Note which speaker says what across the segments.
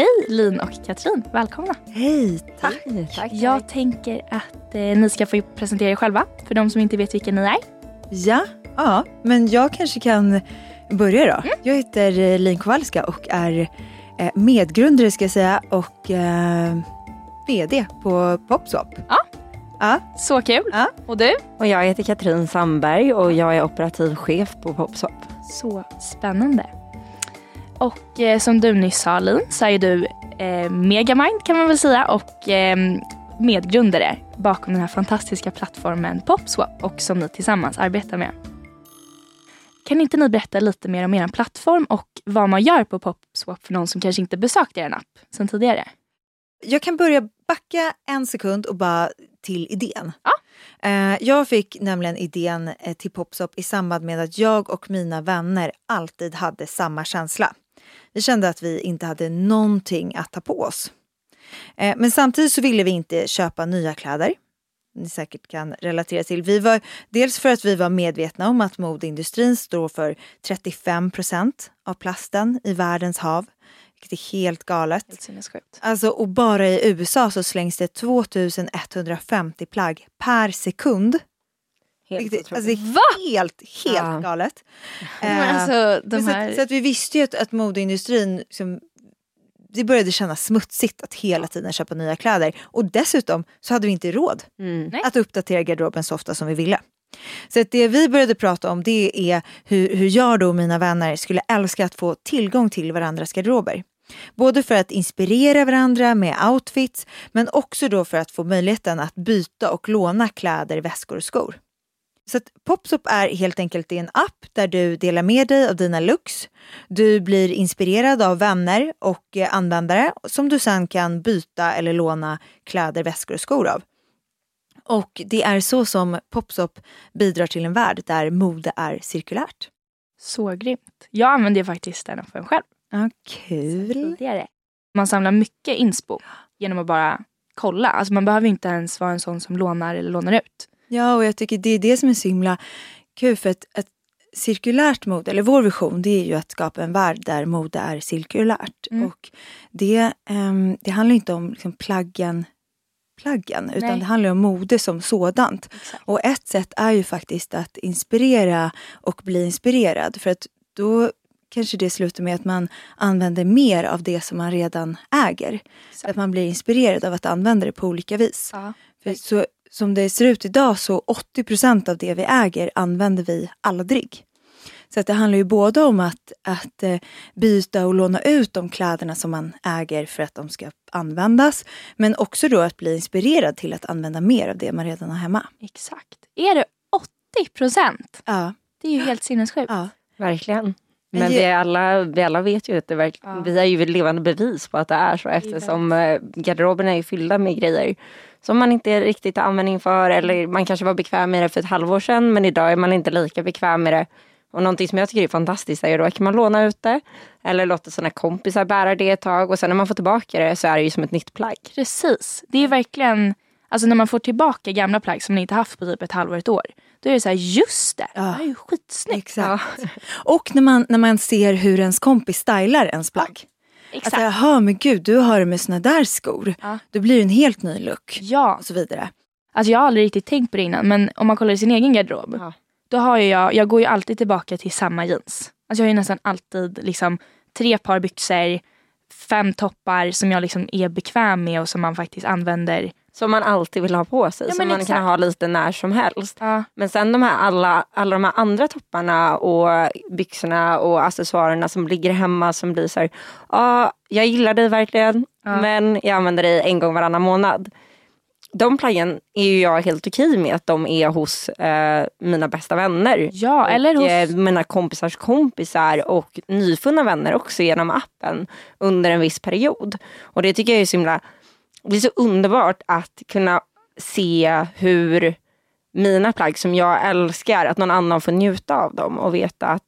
Speaker 1: Hej Lin och Katrin, välkomna.
Speaker 2: Hej, tack.
Speaker 1: tack. Jag tänker att eh, ni ska få presentera er själva för de som inte vet vilka ni är.
Speaker 2: Ja, ja men jag kanske kan börja då. Mm. Jag heter eh, Lin Kowalska och är eh, medgrundare ska jag säga och eh, VD på Popswap.
Speaker 1: Ja. Ja. Så kul. Ja. Och du?
Speaker 3: Och jag heter Katrin Sandberg och jag är operativ chef på Popswap.
Speaker 1: Så spännande. Och eh, som du nyss sa Lin så är du eh, megamind kan man väl säga och eh, medgrundare bakom den här fantastiska plattformen Popswap och som ni tillsammans arbetar med. Kan inte ni berätta lite mer om er plattform och vad man gör på Popswap för någon som kanske inte besökt er app sen tidigare?
Speaker 2: Jag kan börja backa en sekund och bara till idén.
Speaker 1: Ja.
Speaker 2: Eh, jag fick nämligen idén eh, till Popswap i samband med att jag och mina vänner alltid hade samma känsla. Vi kände att vi inte hade någonting att ta på oss. Eh, men samtidigt så ville vi inte köpa nya kläder. Ni säkert kan relatera till. Vi var, dels för att vi var medvetna om att modeindustrin står för 35 procent av plasten i världens hav. Vilket är helt galet.
Speaker 1: Helt
Speaker 2: alltså, och bara i USA så slängs det 2150 plagg per sekund. Helt, alltså, det är helt, helt ja. galet.
Speaker 1: Eh, alltså,
Speaker 2: så, här... så, så, att vi visste ju att, att modeindustrin liksom, det började kännas smutsigt att hela tiden köpa nya kläder. Och dessutom så hade vi inte råd mm. att uppdatera garderoben så ofta som vi ville. Så att det vi började prata om det är hur, hur jag då och mina vänner skulle älska att få tillgång till varandras garderober. Både för att inspirera varandra med outfits men också då för att få möjligheten att byta och låna kläder, väskor och skor. Så att Popsop är helt enkelt en app där du delar med dig av dina looks. Du blir inspirerad av vänner och eh, användare som du sen kan byta eller låna kläder, väskor och skor av. Och det är så som Popsop bidrar till en värld där mode är cirkulärt.
Speaker 1: Så grymt. Jag använder faktiskt den appen själv.
Speaker 2: Ja, kul.
Speaker 1: Man samlar mycket inspo genom att bara kolla. Alltså man behöver inte ens vara en sån som lånar eller lånar ut.
Speaker 2: Ja, och jag tycker det är det som är så himla kul för att, att cirkulärt mode, eller vår vision, det är ju att skapa en värld där mode är cirkulärt. Mm. Och det, um, det handlar inte om liksom plaggen, plaggen utan det handlar om mode som sådant. Exakt. Och ett sätt är ju faktiskt att inspirera och bli inspirerad. För att då kanske det slutar med att man använder mer av det som man redan äger. Exakt. Att man blir inspirerad av att använda det på olika vis.
Speaker 1: Ja.
Speaker 2: För så som det ser ut idag så 80% av det vi äger använder vi aldrig. Så att det handlar ju både om att, att eh, byta och låna ut de kläderna som man äger för att de ska användas. Men också då att bli inspirerad till att använda mer av det man redan har hemma.
Speaker 1: Exakt. Är det 80 procent?
Speaker 2: Ja.
Speaker 1: Det är ju helt sinnessjukt.
Speaker 3: Ja. Verkligen. Men vi alla, vi alla vet ju att det verkligen, ja. vi är ju levande bevis på att det är så eftersom eh, garderoberna är fyllda med grejer som man inte riktigt har användning för eller man kanske var bekväm med det för ett halvår sedan men idag är man inte lika bekväm med det. Och någonting som jag tycker är fantastiskt är då kan man låna ut det eller låta sina kompisar bära det ett tag och sen när man får tillbaka det så är det ju som ett nytt plagg.
Speaker 1: Precis, det är verkligen Alltså när man får tillbaka gamla plagg som man inte haft på typ ett halvår, ett år. Då är det så här, just det, ja. det är ju skitsnyggt.
Speaker 2: Exakt. Ja. Och när man, när man ser hur ens kompis stylar ens plagg.
Speaker 1: Exakt.
Speaker 2: Alltså, jaha men gud du har det med såna där skor.
Speaker 1: Ja.
Speaker 2: Då blir det en helt ny look.
Speaker 1: Ja.
Speaker 2: Och så vidare.
Speaker 1: Alltså jag har aldrig riktigt tänkt på det innan men om man kollar i sin egen garderob. Ja. Då har jag, jag går ju alltid tillbaka till samma jeans. Alltså jag har ju nästan alltid liksom tre par byxor, fem toppar som jag liksom är bekväm med och som man faktiskt använder
Speaker 3: som man alltid vill ha på sig. Ja, som man exakt. kan ha lite när som helst.
Speaker 1: Ja.
Speaker 3: Men sen de här alla, alla de här andra topparna och byxorna och accessoarerna som ligger hemma som blir så här. Ja, jag gillar dig verkligen ja. men jag använder dig en gång varannan månad. De plaggen är ju jag helt okej med att de är hos eh, mina bästa vänner.
Speaker 1: Ja,
Speaker 3: och,
Speaker 1: eller hos...
Speaker 3: Eh, mina kompisars kompisar och nyfunna vänner också genom appen under en viss period. Och det tycker jag är så himla det är så underbart att kunna se hur mina plagg som jag älskar, att någon annan får njuta av dem och veta att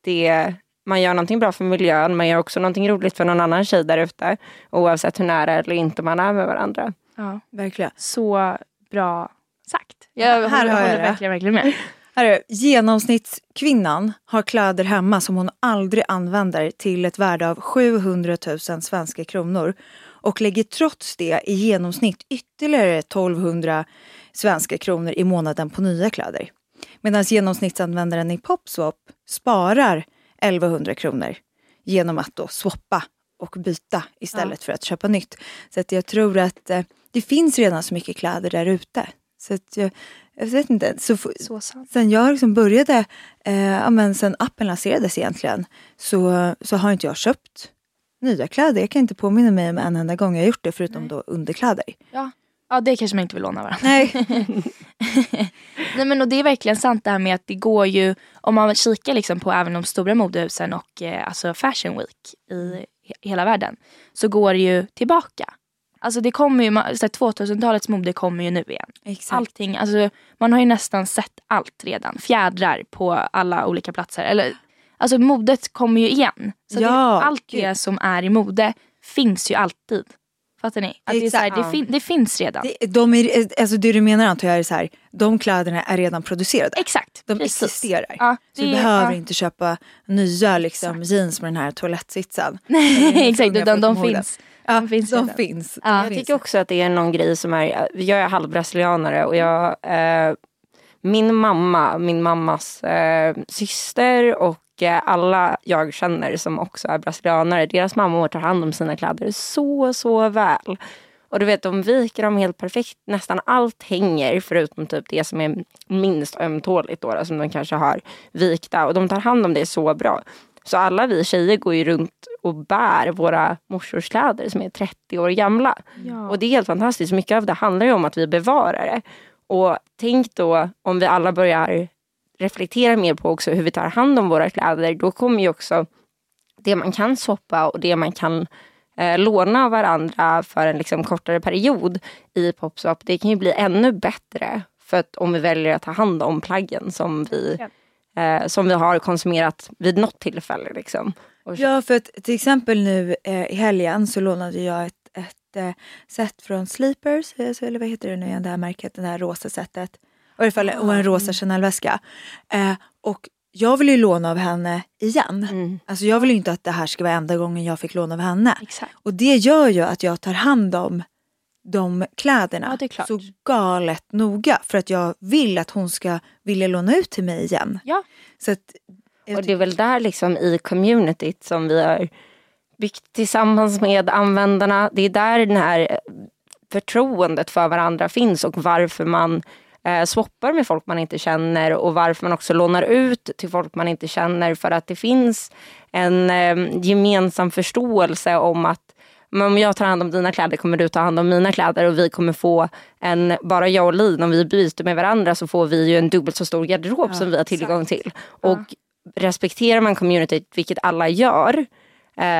Speaker 3: det, man gör någonting bra för miljön, man gör också någonting roligt för någon annan tjej där ute. Oavsett hur nära eller inte man är med varandra.
Speaker 1: Ja, verkligen. Så bra sagt. Jag här håller, håller verkligen, verkligen med.
Speaker 2: Här, genomsnittskvinnan har kläder hemma som hon aldrig använder till ett värde av 700 000 svenska kronor och lägger trots det i genomsnitt ytterligare 1200 svenska kronor i månaden på nya kläder. Medan genomsnittsanvändaren i Popswap sparar 1100 kronor genom att då swappa och byta istället ja. för att köpa nytt. Så att jag tror att eh, det finns redan så mycket kläder där ute. Så att jag, jag vet inte. Så, så sen jag liksom började, eh, ja, men sen appen lanserades egentligen, så, så har inte jag köpt nya kläder. Jag kan inte påminna mig om en enda gång jag gjort det förutom Nej. då underkläder.
Speaker 1: Ja. ja, det kanske man inte vill låna varandra.
Speaker 2: Nej.
Speaker 1: Nej men och det är verkligen sant det här med att det går ju, om man kikar liksom på även de stora modehusen och eh, alltså Fashion Week i hela världen, så går det ju tillbaka. Alltså det kommer ju, 2000-talets mode kommer ju nu igen.
Speaker 2: Exakt.
Speaker 1: Allting, alltså man har ju nästan sett allt redan. Fjädrar på alla olika platser. Eller, alltså modet kommer ju igen. Så ja, det, allt det som är i mode finns ju alltid. Fattar ni? Att det, är så här, det, fin det, finns redan.
Speaker 2: Det, de är, alltså det du menar antar jag är så här, de kläderna är redan producerade.
Speaker 1: Exakt.
Speaker 2: De precis. existerar. Ja, så du behöver ja. inte köpa nya liksom, jeans med den här toalettsitsen.
Speaker 1: Nej exakt, utan de finns.
Speaker 2: Ja, de finns. De finns.
Speaker 3: Ja. Jag tycker också att det är någon grej som är, jag är halvbrasilianare och jag, eh, min mamma, min mammas eh, syster och alla jag känner som också är brasilianare, deras mammor tar hand om sina kläder så, så väl. Och du vet, de viker dem helt perfekt. Nästan allt hänger förutom typ det som är minst ömtåligt då, som de kanske har vikta. Och de tar hand om det så bra. Så alla vi tjejer går ju runt och bär våra morsors kläder som är 30 år gamla. Ja. Och det är helt fantastiskt. Mycket av det handlar ju om att vi bevarar det. Och tänk då om vi alla börjar reflektera mer på också hur vi tar hand om våra kläder. Då kommer ju också det man kan soppa och det man kan eh, låna av varandra för en liksom kortare period i Popsop. Det kan ju bli ännu bättre för att om vi väljer att ta hand om plaggen som vi ja eh, som vi har konsumerat vid något tillfälle. Liksom.
Speaker 2: Ja, för att till exempel nu eh, i helgen så lånade jag ett, ett eh, set från Sleepers, eh, eller vad heter det nu igen, det här märket, det här rosa setet. Och, i alla fall, och en rosa Chanel-väska. Eh, och jag vill ju låna av henne igen. Mm. Alltså jag vill ju inte att det här ska vara enda gången jag fick låna av henne.
Speaker 1: Exakt.
Speaker 2: Och det gör ju att jag tar hand om de kläderna
Speaker 1: ja,
Speaker 2: så galet noga för att jag vill att hon ska vilja låna ut till mig igen.
Speaker 1: Ja.
Speaker 2: Så att,
Speaker 3: och det är väl där liksom i communityt som vi har byggt tillsammans med användarna. Det är där det här förtroendet för varandra finns och varför man eh, swappar med folk man inte känner och varför man också lånar ut till folk man inte känner för att det finns en eh, gemensam förståelse om att men om jag tar hand om dina kläder kommer du ta hand om mina kläder och vi kommer få en, bara jag och Lin, om vi byter med varandra så får vi ju en dubbelt så stor garderob ja, som vi har tillgång exakt. till. Och respekterar man communityt, vilket alla gör,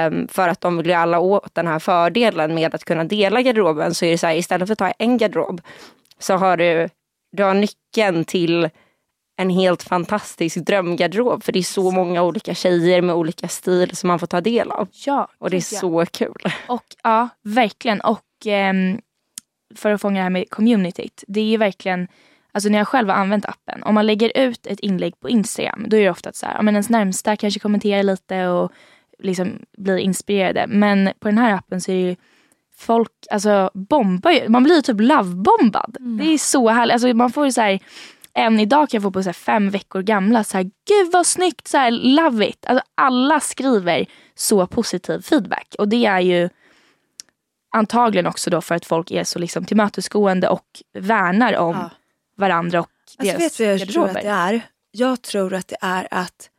Speaker 3: um, för att de vill ju alla åt den här fördelen med att kunna dela garderoben så är det så här, istället för att ta en garderob så har du, du har nyckeln till en helt fantastisk drömgarderob för det är så många olika tjejer med olika stil som man får ta del av.
Speaker 1: Ja,
Speaker 3: och det är så kul.
Speaker 1: Och Ja, verkligen. Och eh, för att fånga det här med communityt. Det är ju verkligen, alltså när jag själv har använt appen, om man lägger ut ett inlägg på Instagram då är det ofta så här, ja, men ens närmsta kanske kommenterar lite och liksom blir inspirerade. Men på den här appen så är det ju folk alltså bombar ju, man blir ju typ lovebombad. Mm. Det är så härligt, alltså man får ju så här än idag kan jag få på så fem veckor gamla, så här, gud vad snyggt, så här, love it. Alltså, alla skriver så positiv feedback och det är ju antagligen också då för att folk är så liksom tillmötesgående och värnar om ja. varandra och
Speaker 2: alltså, deras vet jag tror att det är? Jag tror att det är att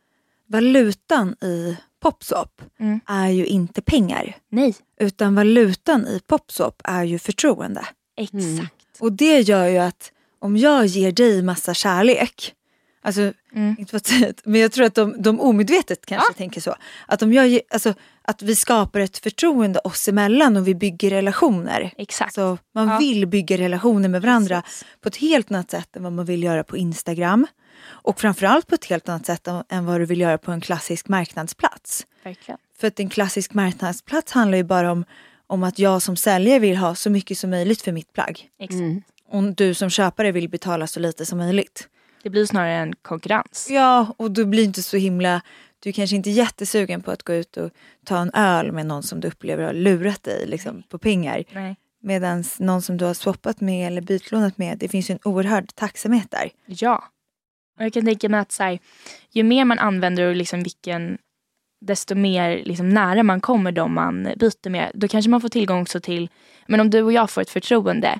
Speaker 2: valutan i Popsop mm. är ju inte pengar.
Speaker 1: Nej.
Speaker 2: Utan valutan i Popsop är ju förtroende.
Speaker 1: Exakt. Mm.
Speaker 2: Och det gör ju att om jag ger dig massa kärlek, alltså, mm. inte för att, men jag tror att de, de omedvetet kanske ja. tänker så. Att, om jag, alltså, att vi skapar ett förtroende oss emellan och vi bygger relationer.
Speaker 1: Exakt.
Speaker 2: Så man ja. vill bygga relationer med varandra Precis. på ett helt annat sätt än vad man vill göra på Instagram. Och framförallt på ett helt annat sätt än vad du vill göra på en klassisk marknadsplats.
Speaker 1: Verkligen.
Speaker 2: För att en klassisk marknadsplats handlar ju bara om, om att jag som säljare vill ha så mycket som möjligt för mitt plagg.
Speaker 1: Exakt. Mm
Speaker 2: och du som köpare vill betala så lite som möjligt.
Speaker 1: Det blir snarare en konkurrens.
Speaker 2: Ja, och du blir inte så himla... Du är kanske inte jättesugen på att gå ut och ta en öl med någon som du upplever har lurat dig liksom, på pengar. Medan någon som du har swappat med eller bytlånat med, det finns ju en oerhörd tacksamhet där.
Speaker 1: Ja. Och jag kan tänka mig att så här, ju mer man använder och liksom vilken desto mer liksom, nära man kommer de man byter med. Då kanske man får tillgång också till, men om du och jag får ett förtroende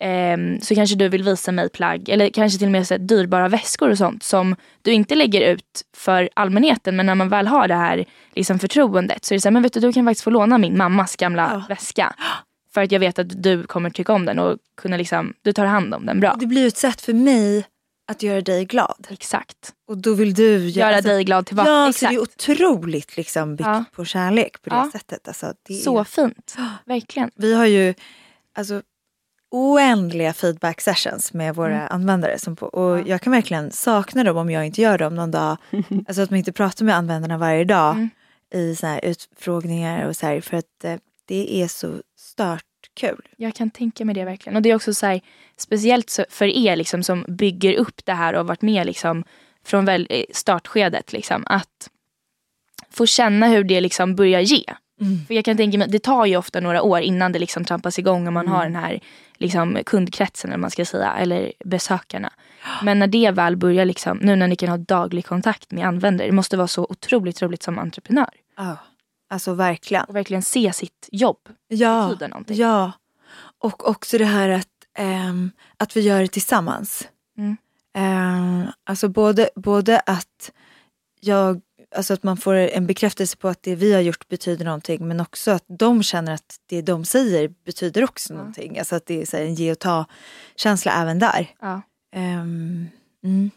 Speaker 1: mm. eh, så kanske du vill visa mig plagg eller kanske till och med så här, dyrbara väskor och sånt som du inte lägger ut för allmänheten men när man väl har det här liksom, förtroendet så är det så här, men vet du du kan faktiskt få låna min mammas gamla ja. väska. För att jag vet att du kommer tycka om den och kunna liksom, du tar hand om den bra.
Speaker 2: Det blir ett sätt för mig att göra dig glad.
Speaker 1: Exakt.
Speaker 2: Och då vill du
Speaker 1: göra, göra alltså, dig glad tillbaka.
Speaker 2: Ja, Exakt. så det är otroligt liksom byggt ja. på kärlek på det ja. sättet. Alltså, det
Speaker 1: så är... fint, verkligen.
Speaker 2: Vi har ju alltså, oändliga feedback sessions med våra mm. användare. Som på, och ja. jag kan verkligen sakna dem om jag inte gör dem någon dag. alltså att man inte pratar med användarna varje dag mm. i så här utfrågningar och så här, för att eh, det är så stört kul.
Speaker 1: Jag kan tänka mig det verkligen. Och det är också så här, speciellt för er liksom, som bygger upp det här och varit med liksom, från väl, eh, startskedet. Liksom, att få känna hur det liksom börjar ge. Mm. För jag kan tänka mig, det tar ju ofta några år innan det liksom trampas igång och man mm. har den här liksom, kundkretsen eller man ska säga, eller besökarna. Men när det väl börjar, liksom, nu när ni kan ha daglig kontakt med användare, det måste vara så otroligt roligt som entreprenör.
Speaker 2: Oh. Alltså verkligen.
Speaker 1: Och verkligen se sitt jobb
Speaker 2: ja,
Speaker 1: betyder någonting.
Speaker 2: Ja, och också det här att, ähm, att vi gör det tillsammans. Mm. Ähm, alltså både, både att jag Alltså att man får en bekräftelse på att det vi har gjort betyder någonting men också att de känner att det de säger betyder också ja. någonting. Alltså att det är så en ge och ta känsla även där. Ja. Um,
Speaker 1: mm.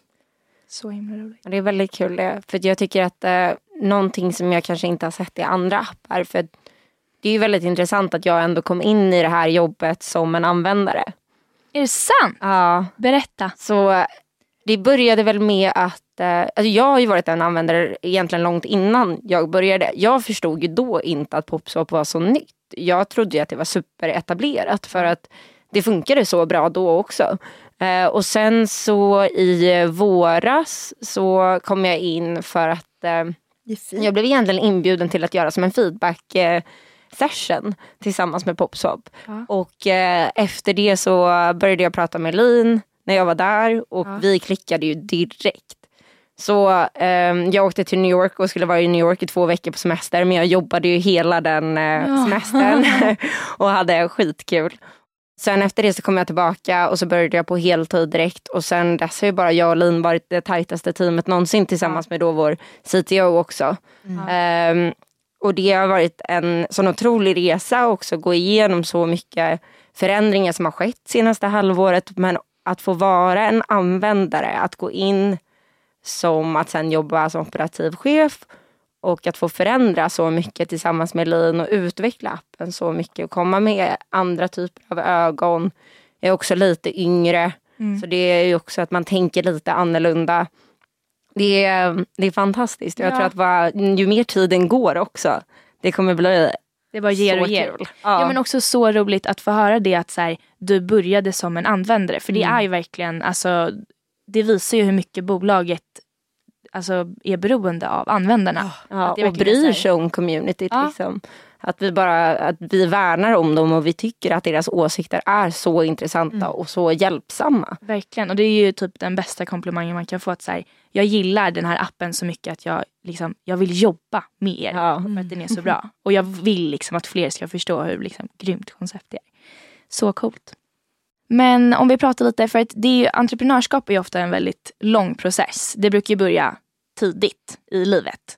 Speaker 1: Så himla roligt.
Speaker 3: Det är väldigt kul det. För jag tycker att eh, någonting som jag kanske inte har sett i andra appar. För det är ju väldigt intressant att jag ändå kom in i det här jobbet som en användare.
Speaker 1: Är det sant?
Speaker 3: Ja.
Speaker 1: Berätta.
Speaker 3: Så det började väl med att eh, alltså jag har ju varit en användare egentligen långt innan jag började. Jag förstod ju då inte att Popswap var så nytt. Jag trodde ju att det var superetablerat för att det funkade så bra då också. Eh, och sen så i våras så kom jag in för att eh, jag blev egentligen inbjuden till att göra som en feedback eh, session tillsammans med Popswap. Ja. Och eh, efter det så började jag prata med Lin när jag var där och ja. vi klickade ju direkt. Så eh, jag åkte till New York och skulle vara i New York i två veckor på semester men jag jobbade ju hela den eh, semestern och hade skitkul. Sen efter det så kom jag tillbaka och så började jag på heltid direkt och sen dess har ju bara jag och Lin varit det tajtaste teamet någonsin tillsammans med då vår CTO också. Mm. Um, och det har varit en sån otrolig resa också att gå igenom så mycket förändringar som har skett senaste halvåret men att få vara en användare, att gå in som att sen jobba som operativ chef och att få förändra så mycket tillsammans med Lin och utveckla appen så mycket och komma med andra typer av ögon. Jag är också lite yngre mm. så det är ju också att man tänker lite annorlunda. Det är, det är fantastiskt. Jag tror att bara, ju mer tiden går också, det kommer bli
Speaker 1: det bara ger och ger. Ja. ja. men också så roligt att få höra det att så här, du började som en användare. För det mm. är ju verkligen, alltså, det visar ju hur mycket bolaget alltså, är beroende av användarna.
Speaker 3: Ja, och bryr sig om communityt. Ja. Liksom. Att vi bara att vi värnar om dem och vi tycker att deras åsikter är så intressanta mm. och så hjälpsamma.
Speaker 1: Verkligen och det är ju typ den bästa komplimangen man kan få. Att så jag gillar den här appen så mycket att jag, liksom, jag vill jobba med er ja. för att den är så bra. Och jag vill liksom att fler ska förstå hur liksom, grymt koncept det är. Så coolt. Men om vi pratar lite, för att det är ju, entreprenörskap är ju ofta en väldigt lång process. Det brukar ju börja tidigt i livet.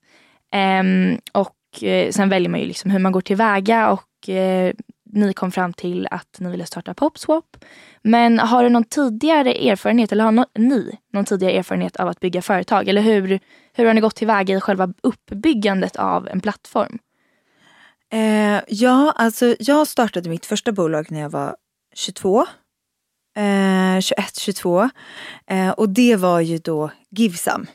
Speaker 1: Ehm, och eh, sen väljer man ju liksom hur man går tillväga och eh, ni kom fram till att ni ville starta Popswap. Men har du någon tidigare erfarenhet eller har no ni någon tidigare erfarenhet av att bygga företag? Eller hur, hur har ni gått tillväga i själva uppbyggandet av en plattform?
Speaker 2: Eh, ja, alltså jag startade mitt första bolag när jag var 22 eh, 21, 22. Eh, och det var ju då Givesam.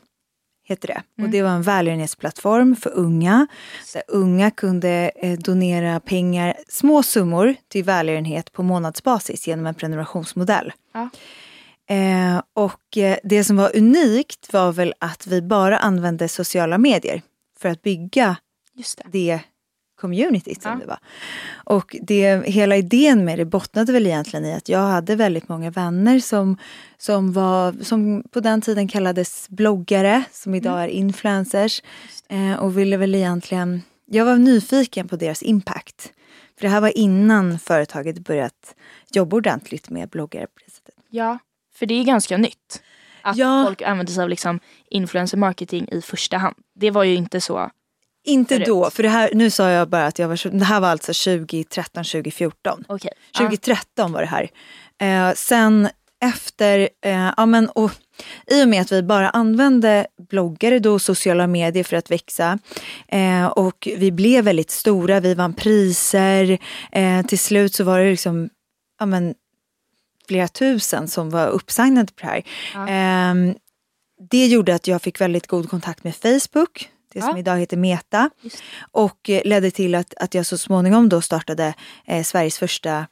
Speaker 2: Heter det. Mm. Och det var en välgörenhetsplattform för unga. Där unga kunde eh, donera pengar, små summor till välgörenhet på månadsbasis genom en prenumerationsmodell. Ja. Eh, och eh, det som var unikt var väl att vi bara använde sociala medier för att bygga
Speaker 1: Just det.
Speaker 2: det communityt som
Speaker 1: Ja.
Speaker 2: det var. Och det, hela idén med det bottnade väl egentligen i att jag hade väldigt många vänner som, som, var, som på den tiden kallades bloggare, som idag är influencers. Eh, och ville väl egentligen, jag var nyfiken på deras impact. För det här var innan företaget börjat jobba ordentligt med bloggare. på det sättet.
Speaker 1: Ja, för det är ganska nytt. Att
Speaker 2: Ja.
Speaker 1: folk använder sig av liksom influencer marketing i första hand. Det var ju inte så.
Speaker 2: Inte
Speaker 1: Förut.
Speaker 2: då, för det här, nu sa jag bara att jag var, det här var alltså 2013, 2014.
Speaker 1: Okej.
Speaker 2: 2013 var det här. Eh, sen efter, eh, ja men och i och med att vi bara använde bloggare då, sociala medier för att växa eh, och vi blev väldigt stora, vi vann priser, eh, till slut så var det liksom, ja men flera tusen som var uppsignade på det här.
Speaker 1: Ja.
Speaker 2: Eh, det gjorde att jag fick väldigt god kontakt med Facebook, det som
Speaker 1: Ja.
Speaker 2: idag heter Meta.
Speaker 1: Just.
Speaker 2: Och eh, ledde till att, att jag så småningom då startade eh, Sveriges första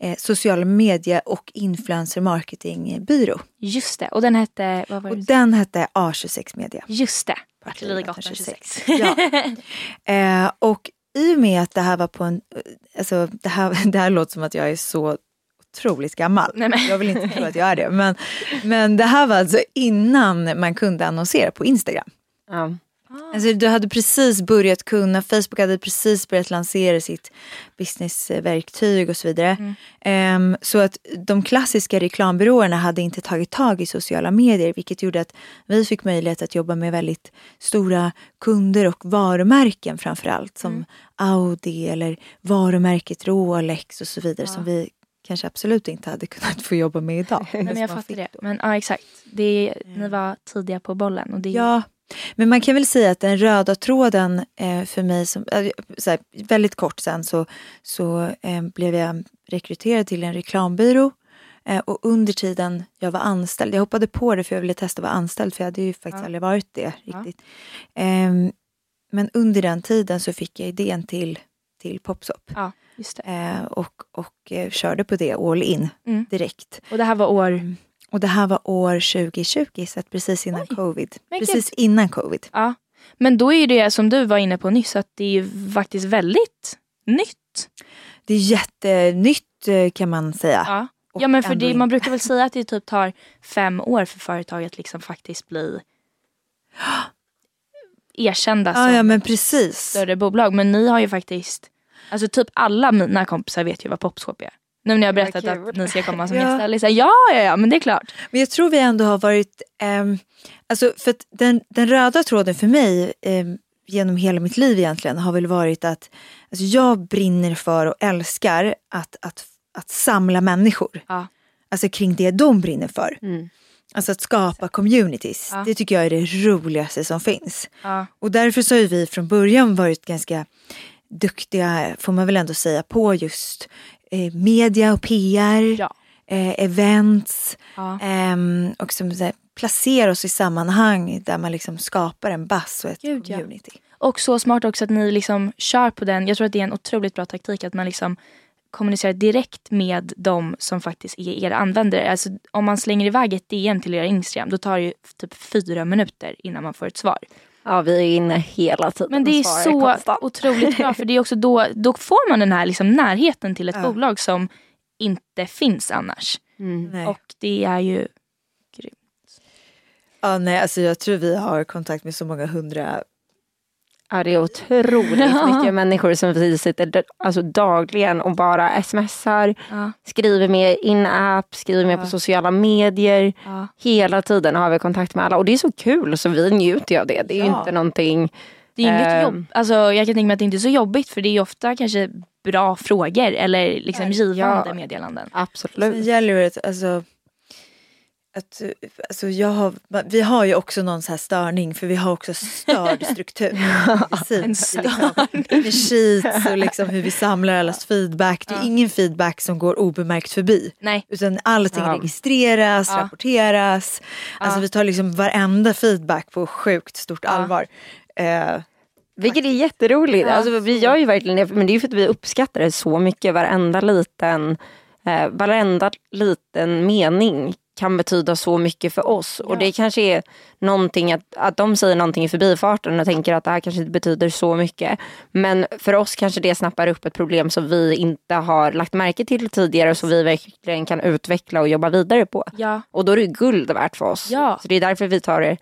Speaker 2: eh, sociala medie och influencer marketingbyrå.
Speaker 1: Just det. Och den hette, vad var
Speaker 2: Och
Speaker 1: det?
Speaker 2: den hette A26 Media.
Speaker 1: Just det.
Speaker 2: Artillerigatan
Speaker 1: Artillerigatan 26.
Speaker 2: Ja. Eh, och i och med att det här var på en, alltså det här, det här låter som att jag är så otroligt gammal.
Speaker 1: Nej, men-
Speaker 2: Jag vill inte tro att jag är det. Men, men det här var alltså innan man kunde annonsera på Instagram.
Speaker 3: Ja.
Speaker 2: Alltså, du hade precis börjat kunna, Facebook hade precis börjat lansera sitt businessverktyg och så vidare. Ehm, så att de klassiska reklambyråerna hade inte tagit tag i sociala medier vilket gjorde att vi fick möjlighet att jobba med väldigt stora kunder och varumärken framförallt som Audi eller varumärket Rolex och så vidare som vi kanske absolut inte hade kunnat få jobba med idag.
Speaker 1: Nej, men jag fattar det. Men ja, exakt. Det, ni var tidiga på bollen. Och det,
Speaker 2: Ja, men man kan väl säga att den röda tråden eh, för mig, som, eh, här, väldigt kort sen så, så eh, blev jag rekryterad till en reklambyrå. Eh, och under tiden jag var anställd, jag hoppade på det för jag ville testa att vara anställd för jag hade ju faktiskt
Speaker 1: Ja.
Speaker 2: aldrig varit det
Speaker 1: Ja.
Speaker 2: riktigt. Ehm, men under den tiden så fick jag idén till, till Popsop.
Speaker 1: ja.
Speaker 2: Eh, och och eh, körde på det all in
Speaker 1: Mm.
Speaker 2: direkt.
Speaker 1: Och det här var år...
Speaker 2: Och det här var år 2020, så att precis innan
Speaker 1: Oj,
Speaker 2: covid. Precis innan covid.
Speaker 1: Ja. Men då är det som du var inne på nyss att det är faktiskt väldigt nytt.
Speaker 2: Det är jättenytt eh, kan man säga.
Speaker 1: Ja, ja men för det, man brukar väl säga att det typ tar fem år för företaget liksom faktiskt bli erkända
Speaker 2: Ja,
Speaker 1: som
Speaker 2: ja men precis.
Speaker 1: större bolag. Men ni har ju faktiskt, alltså typ alla mina kompisar vet ju vad Popswap är. Nu när jag har berättat att ni ska komma som
Speaker 2: Ja.
Speaker 1: gäster. Liksom, ja, ja, ja, men det är klart.
Speaker 2: Men jag tror vi ändå har varit, ehm, alltså för den, den röda tråden för mig ehm, genom hela mitt liv egentligen har väl varit att alltså jag brinner för och älskar att, att, att samla människor.
Speaker 1: Ja.
Speaker 2: Alltså kring det de brinner för.
Speaker 3: Mm.
Speaker 2: Alltså att skapa communities.
Speaker 1: Ja.
Speaker 2: Det tycker jag är det roligaste som finns.
Speaker 1: Ja.
Speaker 2: Och därför så har vi från början varit ganska duktiga, får man väl ändå säga, på just eh, media och PR,
Speaker 1: Ja.
Speaker 2: eh, events
Speaker 1: Ja.
Speaker 2: ehm, och som så här, placera oss i sammanhang där man liksom skapar en buzz och ett
Speaker 1: Gud, ja.
Speaker 2: community.
Speaker 1: Och så smart också att ni liksom kör på den. Jag tror att det är en otroligt bra taktik att man liksom kommunicerar direkt med de som faktiskt är era användare. Alltså, om man slänger iväg ett DM till era Instagram då tar det ju typ fyra minuter innan man får ett svar.
Speaker 3: Ja, vi är inne hela tiden
Speaker 1: Men det är så
Speaker 3: konstant.
Speaker 1: otroligt bra för det är också då, då får man den här liksom närheten till ett
Speaker 2: Ja.
Speaker 1: bolag som inte finns annars.
Speaker 3: Mm.
Speaker 1: Och det är ju
Speaker 2: ja, nej, alltså jag tror vi har kontakt med så många hundra
Speaker 3: Ja, det är otroligt mycket människor som vi sitter alltså, dagligen och bara smsar,
Speaker 1: ja,
Speaker 3: skriver med in-app, skriver med
Speaker 2: Ja.
Speaker 3: på sociala medier.
Speaker 1: ja.
Speaker 3: Hela tiden har vi kontakt med alla och det är så kul så vi njuter ju av det. Det är ju inte någonting
Speaker 1: Det är inget
Speaker 3: Ehm.
Speaker 1: jobb. Alltså, jag kan tänka mig att det inte är så jobbigt för det är ofta kanske bra frågor eller liksom givande meddelanden.
Speaker 2: Sen
Speaker 3: absolut.
Speaker 2: gäller det alltså, att alltså jag har, vi har ju också någon så här störning för vi har också störd struktur.
Speaker 1: En
Speaker 2: Precis, liksom, sheets och liksom hur vi samlar allas feedback. Det är
Speaker 1: Ja.
Speaker 2: ingen feedback som går obemärkt förbi.
Speaker 1: Nej.
Speaker 2: Utan allting
Speaker 3: Ja.
Speaker 2: registreras,
Speaker 1: Ja.
Speaker 2: rapporteras. Alltså
Speaker 1: Ja.
Speaker 2: vi tar liksom varenda feedback på sjukt stort
Speaker 1: Ja.
Speaker 2: allvar. Eh,
Speaker 3: Vilket är jätteroligt.
Speaker 1: Ja.
Speaker 3: Alltså, vi gör ju verkligen det, men det är för att vi uppskattar det så mycket. Varenda liten, eh, varenda liten mening kan betyda så mycket för oss. Ja. Och det kanske är någonting att, att de säger någonting i förbifarten och tänker att det här kanske inte betyder så mycket. Men för oss kanske det snappar upp ett problem som vi inte har lagt märke till tidigare som vi verkligen kan utveckla och jobba vidare på.
Speaker 1: Ja.
Speaker 3: Och då är det guld värt för oss.
Speaker 1: Ja.
Speaker 3: Så det är därför vi tar det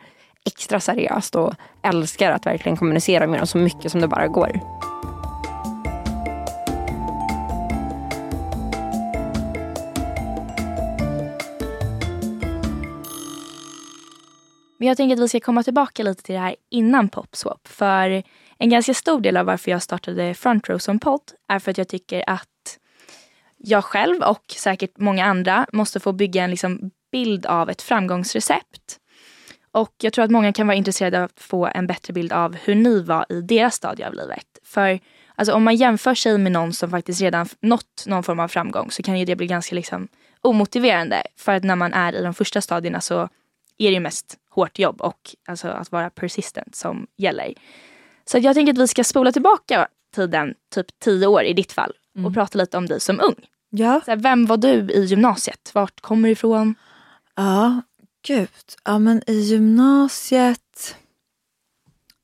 Speaker 3: extra seriöst och älskar att verkligen kommunicera med dem så mycket som det bara går.
Speaker 1: Men jag tänker att vi ska komma tillbaka lite till det här innan Popswap. För en ganska stor del av varför jag startade Front Row som podd är för att jag tycker att jag själv och säkert många andra måste få bygga en liksom bild av ett framgångsrecept. Och jag tror att många kan vara intresserade av att få en bättre bild av hur ni var i deras stadie av livet. För alltså, om man jämför sig med någon som faktiskt redan nått någon form av framgång så kan ju det bli ganska liksom, omotiverande. För att när man är i de första stadierna så är det ju mest hårt jobb och alltså, att vara persistent som gäller. Så jag tänker att vi ska spola tillbaka tiden, typ tio år i ditt fall och mm. prata lite om dig som ung.
Speaker 2: Ja.
Speaker 1: Så här, vem var du i gymnasiet? Vart kommer du ifrån?
Speaker 2: Ja, gud. Ja, men i gymnasiet.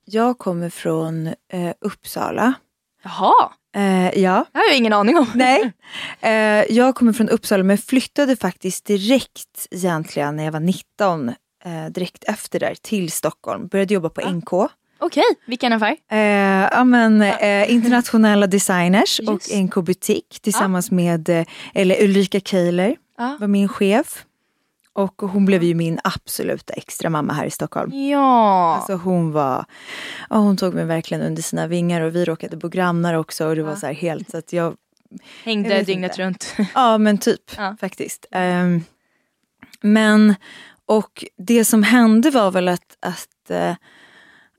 Speaker 2: Jag kommer från eh, Uppsala.
Speaker 1: Jaha.
Speaker 2: Eh, ja.
Speaker 1: Det har jag ingen aning om.
Speaker 2: Nej. Eh, jag kommer från Uppsala men flyttade faktiskt direkt egentligen när jag var 19 eh, direkt efter där till Stockholm. Började jobba på ja. NK. Okej,
Speaker 1: okay. vilken affär?
Speaker 2: Eh, ja, men, eh, internationella designers Just. och NK Butik tillsammans ja. med eh, eller Ulrika Keiler ja. var min chef. Och hon blev ju min absoluta extra mamma här i Stockholm.
Speaker 1: Ja.
Speaker 2: Alltså hon var, oh, hon tog mig verkligen under sina vingar och vi råkade bo grannar också och det var så här helt så att jag
Speaker 1: Hängde dygnet inte. runt.
Speaker 2: Ja men typ ja. faktiskt. Um, men och det som hände var väl att, att uh,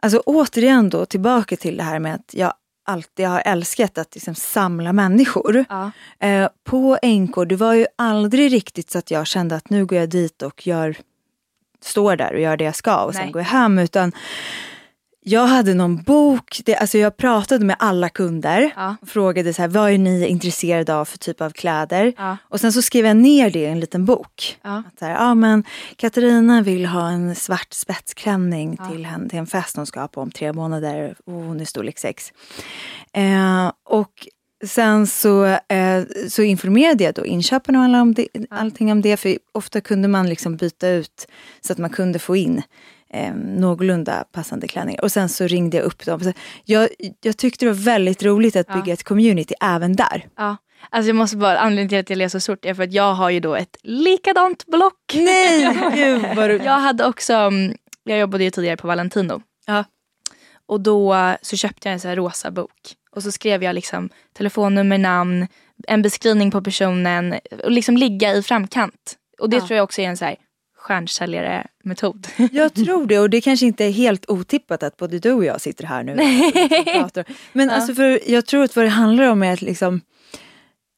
Speaker 2: alltså återigen då tillbaka till det här med att jag alltid har älskat att liksom samla människor.
Speaker 1: Ja.
Speaker 2: Eh, på NK, det var ju aldrig riktigt så att jag kände att nu går jag dit och gör, står där och gör det jag ska och Nej. sen går jag hem. Utan jag hade någon bok, det, alltså jag pratade med alla kunder
Speaker 1: ja.
Speaker 2: frågade så här, vad är ni intresserade av för typ av kläder?
Speaker 1: Ja.
Speaker 2: Och sen så skrev jag ner det i en liten bok.
Speaker 1: Ja.
Speaker 2: Att så här, ja, men Katarina vill ha en svart spetsklänning till, en, till en fest hon ska ha på om tre månader och hon är storlek 6. Eh, och sen så, eh, så informerade jag då inköparna och alla om det, allting om det. För ofta kunde man liksom byta ut så att man kunde få in eh, någorlunda passande klänningar. Och sen så ringde jag upp dem. Jag, jag tyckte det var väldigt roligt att bygga ja. ett community även där.
Speaker 1: Ja. Alltså jag måste bara, anledningen till att jag läser så stort är för att jag har ju då ett likadant block.
Speaker 2: Nej, gud vad roligt.
Speaker 1: Jag hade också, mm, jag jobbade ju tidigare på Valentino.
Speaker 2: Ja.
Speaker 1: Och då så köpte jag en sån här rosa bok. Och så skrev jag liksom telefonnummer, namn, en beskrivning på personen och liksom ligga i framkant. Och det ja. tror jag också är en så här stjärnsäljare-metod.
Speaker 2: Jag tror det och det kanske inte är helt otippat att både du och jag sitter här nu Men ja. alltså för jag tror att vad det handlar om är att liksom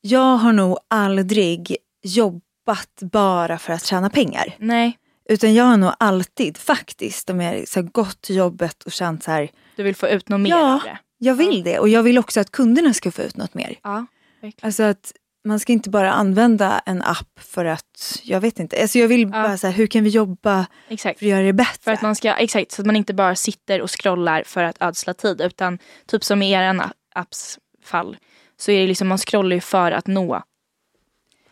Speaker 2: jag har nog aldrig jobbat bara för att tjäna pengar.
Speaker 1: Nej.
Speaker 2: Utan jag har nog alltid faktiskt, om jag så gått till jobbet och känt så här.
Speaker 1: Du vill få ut något mer
Speaker 2: ja, jag vill det och jag vill också att kunderna ska få ut något mer.
Speaker 1: Ja,
Speaker 2: Alltså att man ska inte bara använda en app för att, jag vet inte, alltså jag vill ja. bara säga hur kan vi jobba
Speaker 1: exakt.
Speaker 2: för att göra det bättre?
Speaker 1: För att man ska, exakt, så att man inte bara sitter och scrollar för att ödsla tid utan typ som i er apps fall så är det liksom man scrollar ju för att nå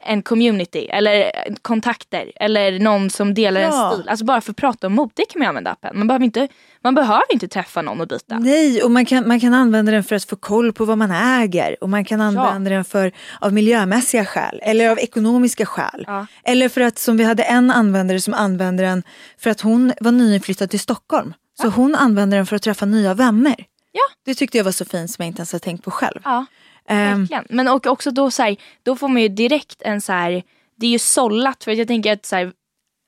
Speaker 1: en community eller kontakter eller någon som delar ja. en stil. Alltså bara för att prata om mode kan man använda appen. Man behöver inte, man behöver inte träffa någon och byta.
Speaker 2: Nej, och man kan, man kan använda den för att få koll på vad man äger och man kan använda ja. den för av miljömässiga skäl eller av ekonomiska skäl.
Speaker 1: Ja.
Speaker 2: Eller för att som vi hade en användare som använde den för att hon var nyinflyttad till Stockholm. Så hon använde den för att träffa nya vänner.
Speaker 1: Ja.
Speaker 2: Det tyckte jag var så fint som jag inte ens hade tänkt på själv.
Speaker 1: Ja. Um, Men och också då, så här, då får man ju direkt en så här, det är ju sållat för jag tänker att så här,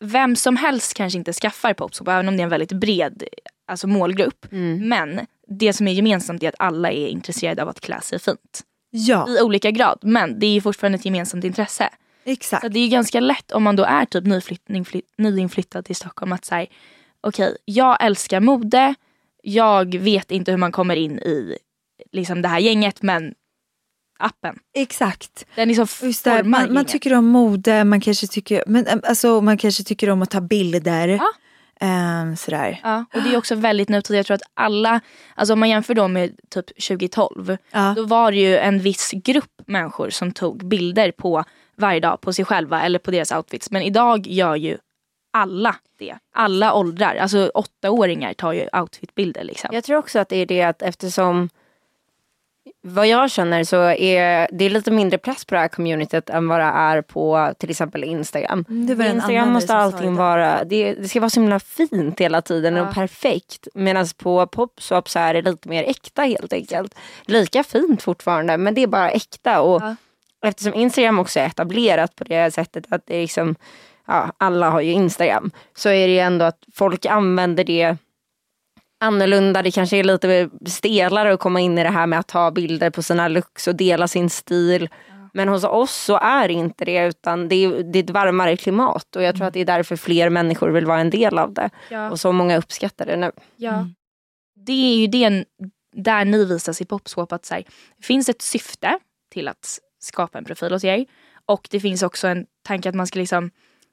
Speaker 1: vem som helst kanske inte skaffar Popsop även om det är en väldigt bred alltså målgrupp.
Speaker 2: Mm.
Speaker 1: Men det som är gemensamt är att alla är intresserade av att klä sig fint.
Speaker 2: Ja.
Speaker 1: I olika grad men det är ju fortfarande ett gemensamt intresse.
Speaker 2: Exakt.
Speaker 1: Så det är ganska lätt om man då är typ nyinflyttad till Stockholm att säga okej okay, jag älskar mode, jag vet inte hur man kommer in i liksom det här gänget men appen.
Speaker 2: Exakt.
Speaker 1: Den liksom
Speaker 2: Just det, man, man, tycker om mode, man kanske tycker, men, alltså, man kanske tycker om att ta bilder. Ja. Um, sådär.
Speaker 1: Ja, och det är också väldigt nutid. Jag tror att alla, alltså om man jämför då med typ 2012, ja. då var det ju en viss grupp människor som tog bilder på varje dag på sig själva eller på deras outfits. Men idag gör ju alla det. Alla åldrar. Alltså åttaåringar tar ju outfitbilder. Liksom.
Speaker 3: Jag tror också att det är det att eftersom vad jag känner så är det lite mindre press på det här communityt än vad det är på till exempel Instagram. Mm, Instagram måste allting vara, det, det, ska vara så himla fint hela tiden ja. och perfekt. Medan på Popswap så är det lite mer äkta helt enkelt. Lika fint fortfarande men det är bara äkta. Och ja. Eftersom Instagram också är etablerat på det sättet att det är liksom, ja, alla har ju Instagram. Så är det ändå att folk använder det annorlunda. Det kanske är lite stelare att komma in i det här med att ta bilder på sina looks och dela sin stil. Men hos oss så är det inte det utan det är, det är ett varmare klimat och jag tror att det är därför fler människor vill vara en del av det. Ja. Och så många uppskattar det nu.
Speaker 1: Ja. Mm. Det är ju det där ni visas i Popswap att det finns ett syfte till att skapa en profil hos er och det finns också en tanke att man ska liksom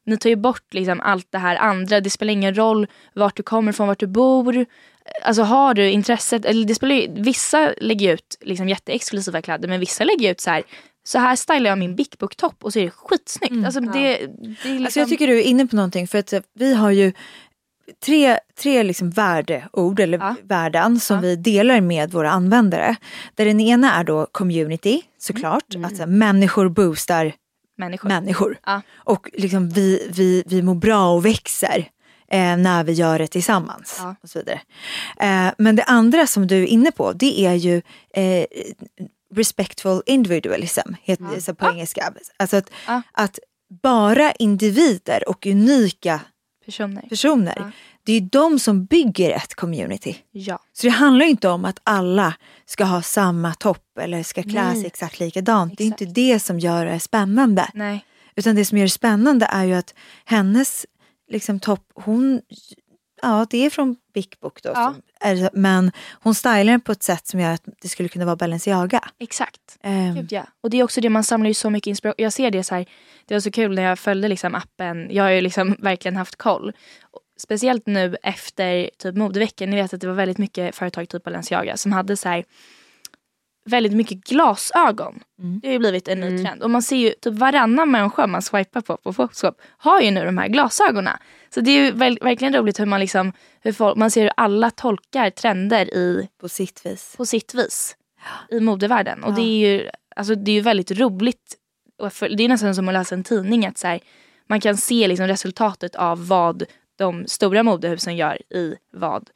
Speaker 1: ni tar ju bort liksom allt det här andra. Det spelar ingen roll vart du kommer ifrån, vart du bor. Alltså har du intresset, eller det spelar ju, vissa lägger ut liksom jätteexklusiva kläder men vissa lägger ut så här så här stylar jag min Big Book-topp och så är det skitsnyggt. Mm, alltså, det, det är liksom...
Speaker 2: alltså jag tycker du är inne på någonting för att eh, vi har ju tre, tre liksom värdeord eller ja. värden som ja. vi delar med våra användare. Där den ena är då community såklart, mm. att människor boostar
Speaker 1: människor.
Speaker 2: människor. Ja. Och liksom vi, vi, vi mår bra och växer eh, när vi gör det tillsammans. Ja. Och så vidare. Eh, men det andra som du är inne på det är ju eh, respectful individualism, heter ja. det på ja. engelska. Alltså att, att bara individer och unika
Speaker 1: personer,
Speaker 2: personer det är de som bygger ett community.
Speaker 1: Ja.
Speaker 2: Så det handlar inte om att alla ska ha samma topp eller ska klä sig exakt likadant. Exakt. Det är inte det som gör det spännande.
Speaker 1: Nej.
Speaker 2: Utan det som gör det spännande är ju att hennes liksom, topp, hon, ja det är från Big Book då. Ja. Är, men hon stylar den på ett sätt som gör att det skulle kunna vara Balenciaga.
Speaker 1: Exakt. Um. Gud, ja. Och det är också det, man samlar ju så mycket inspiration. Jag ser det så här, det var så kul när jag följde liksom appen. Jag har ju liksom verkligen haft koll speciellt nu efter typ modeveckan, ni vet att det var väldigt mycket företag typ Balenciaga som hade så här, väldigt mycket glasögon. Mm. Det har ju blivit en ny mm. trend. Och man ser ju typ varannan människa man swipar på på Photoshop har ju nu de här glasögonen. Så det är ju verkligen roligt hur man liksom, hur folk, man ser hur alla tolkar trender i
Speaker 2: På sitt vis.
Speaker 1: På sitt vis. I modevärlden. Och ja. det är ju alltså, det är ju väldigt roligt. Det är nästan som att läsa en tidning. Att så här, man kan se liksom resultatet av vad de stora modehusen gör i vad?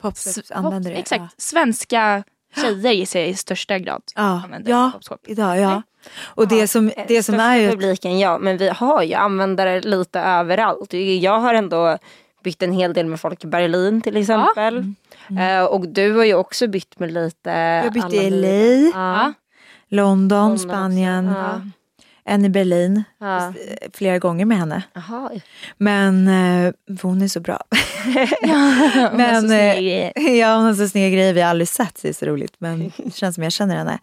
Speaker 2: Popshops använder det.
Speaker 1: Exakt. Ja. Svenska tjejer gissar jag i största grad
Speaker 2: ja. använder ja, popshop. Idag, ja. Och det som, det som är ju...
Speaker 3: publiken ja, men vi har ju användare lite överallt. Jag har ändå bytt en hel del med folk i Berlin till exempel. Ja. Mm. Mm. Uh, och du har ju också bytt med lite...
Speaker 2: Jag har bytt i LA. London, London, Spanien. En i Berlin ja. flera gånger med henne.
Speaker 3: Aha.
Speaker 2: Men eh, hon är så bra.
Speaker 1: ja, men, hon
Speaker 2: eh, ja, hon har så snygga grejer. Vi har aldrig sett, det är så roligt. Men det känns som jag känner henne.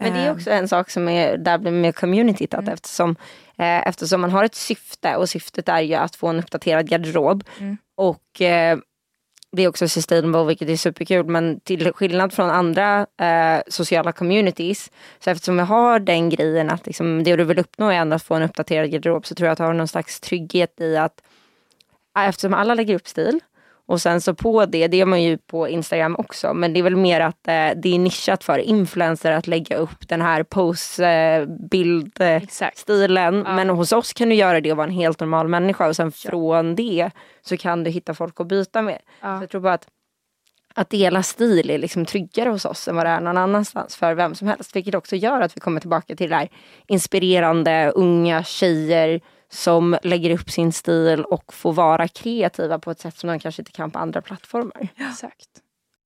Speaker 3: Men det är också en sak som är där med communityt att mm. eftersom, eh, eftersom man har ett syfte och syftet är ju att få en uppdaterad garderob. Mm. Och eh, det är också sustainable vilket är superkul men till skillnad från andra eh, sociala communities så eftersom vi har den grejen att liksom, det du vill uppnå är att få en uppdaterad garderob så tror jag att du har någon slags trygghet i att eh, eftersom alla lägger upp stil och sen så på det, det gör man ju på Instagram också, men det är väl mer att eh, det är nischat för influencer att lägga upp den här pose-bild-stilen. Eh, ja. Men hos oss kan du göra det och vara en helt normal människa och sen ja. från det så kan du hitta folk att byta med. Ja. Så jag tror bara att att dela stil är liksom tryggare hos oss än vad det är någon annanstans för vem som helst. Vilket också gör att vi kommer tillbaka till det här inspirerande unga tjejer som lägger upp sin stil och får vara kreativa på ett sätt som de kanske inte kan på andra plattformar.
Speaker 1: Ja. Exakt.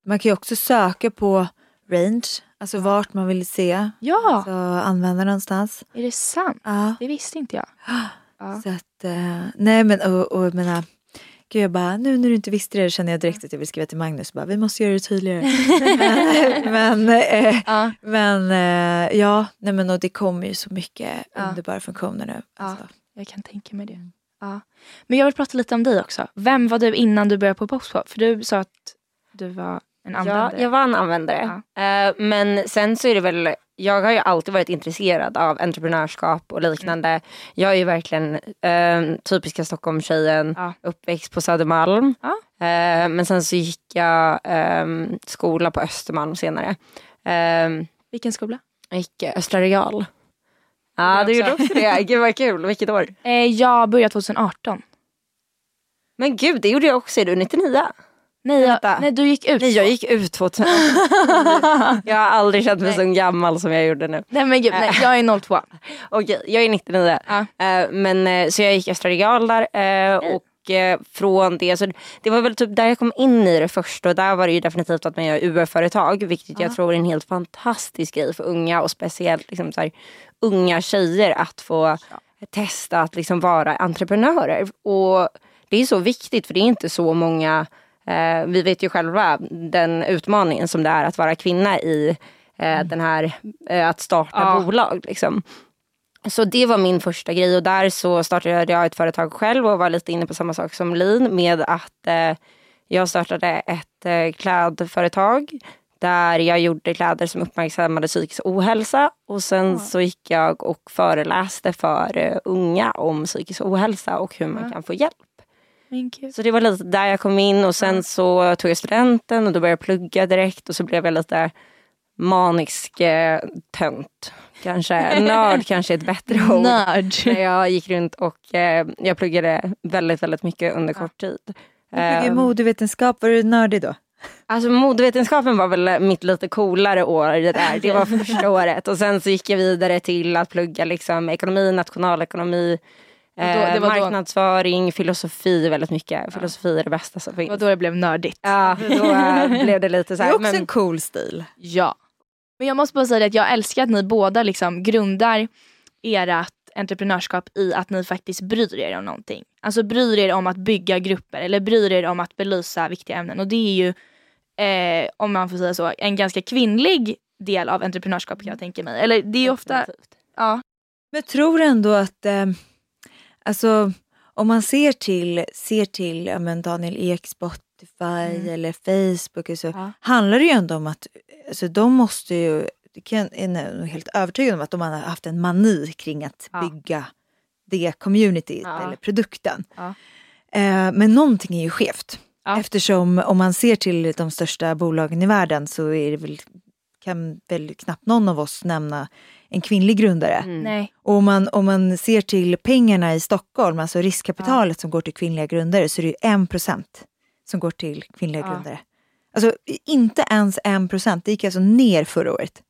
Speaker 2: Man kan ju också söka på range, alltså vart man vill se
Speaker 1: ja.
Speaker 2: alltså, använda någonstans.
Speaker 1: Är det sant?
Speaker 2: Ja.
Speaker 1: Det visste inte jag.
Speaker 2: Ja. Så att, uh, nej men och, och jag menar, Gud, jag bara, nu när du inte visste det känner jag direkt att jag vill skriva till Magnus. Bara, vi måste göra det tydligare. men eh, ja, men, eh, ja nej, men, och det kommer ju så mycket ja. underbara funktioner nu.
Speaker 1: Alltså. Ja, jag kan tänka mig det. Mm. Ja. Men jag vill prata lite om dig också. Vem var du innan du började på Popspop? För du sa att du var en användare.
Speaker 3: Ja, jag var en användare. Ja. Uh, men sen så är det väl, jag har ju alltid varit intresserad av entreprenörskap och liknande. Mm. Jag är ju verkligen uh, typiska Stockholmstjejen, ja. uppväxt på Södermalm. Ja. Uh, men sen så gick jag um, skola på Östermalm senare.
Speaker 1: Vilken skola?
Speaker 3: Jag gick Östra Real. Ja, ah, du gjorde också det. Gud vad kul. Vilket år?
Speaker 1: jag började 2018.
Speaker 3: Men gud, det gjorde jag också. Är du 99?
Speaker 1: Nej, jag, nej du gick ut.
Speaker 3: Nej jag gick ut 2000. jag har aldrig känt mig så gammal som jag gjorde nu.
Speaker 1: Nej men gud, nej, jag är 02.
Speaker 3: Okej, jag är 99. Ja. Uh, men, uh, så jag gick Östra Regal där uh, och från det, så det var väl typ där jag kom in i det först och där var det ju definitivt att man gör UF-företag vilket jag tror är en helt fantastisk grej för unga och speciellt liksom så här, unga tjejer att få testa att liksom vara entreprenörer. Och det är så viktigt för det är inte så många Eh, vi vet ju själva den utmaningen som det är att vara kvinna i eh, mm. den här, eh, att starta ja. bolag. Liksom. Så det var min första grej och där så startade jag ett företag själv och var lite inne på samma sak som Lin med att eh, jag startade ett eh, klädföretag där jag gjorde kläder som uppmärksammade psykisk ohälsa och sen mm. så gick jag och föreläste för uh, unga om psykisk ohälsa och hur man mm. kan få hjälp. Så det var lite där jag kom in och sen så tog jag studenten och då började jag plugga direkt och så blev jag lite manisk eh, tönt. Kanske nörd kanske är ett bättre ord.
Speaker 1: Nörd.
Speaker 3: Jag gick runt och eh, jag pluggade väldigt, väldigt mycket under kort tid. Du
Speaker 2: pluggade um, modevetenskap, var du nördig då?
Speaker 3: Alltså modevetenskapen var väl mitt lite coolare år det där. Det var första året och sen så gick jag vidare till att plugga liksom ekonomi, nationalekonomi, då, eh, marknadsföring, då... filosofi väldigt mycket. Ja. Filosofi är det bästa som finns.
Speaker 1: Och då det blev nördigt.
Speaker 3: Ja, då blev det lite så här.
Speaker 2: Det är också men... en cool stil.
Speaker 1: Ja. Men jag måste bara säga att jag älskar att ni båda liksom grundar ert entreprenörskap i att ni faktiskt bryr er om någonting. Alltså bryr er om att bygga grupper eller bryr er om att belysa viktiga ämnen. Och det är ju, eh, om man får säga så, en ganska kvinnlig del av entreprenörskap kan jag tänka mig. Eller det är ofta... Ja.
Speaker 2: Men jag tror ändå att eh Alltså om man ser till, ser till ja, men Daniel Ek, Spotify mm. eller Facebook så ja. handlar det ju ändå om att alltså, de måste ju, jag är helt övertygad om att de har haft en mani kring att ja. bygga det communityt eller produkten. Eh, men någonting är ju skevt. Eftersom om man ser till de största bolagen i världen så är det väl, kan väl knappt någon av oss nämna en kvinnlig grundare.
Speaker 1: Mm.
Speaker 2: Och om man, om man ser till pengarna i Stockholm, alltså riskkapitalet ja. som går till kvinnliga grundare, så är det ju en procent som går till kvinnliga ja. grundare. Alltså inte ens en procent, det gick alltså ner förra året.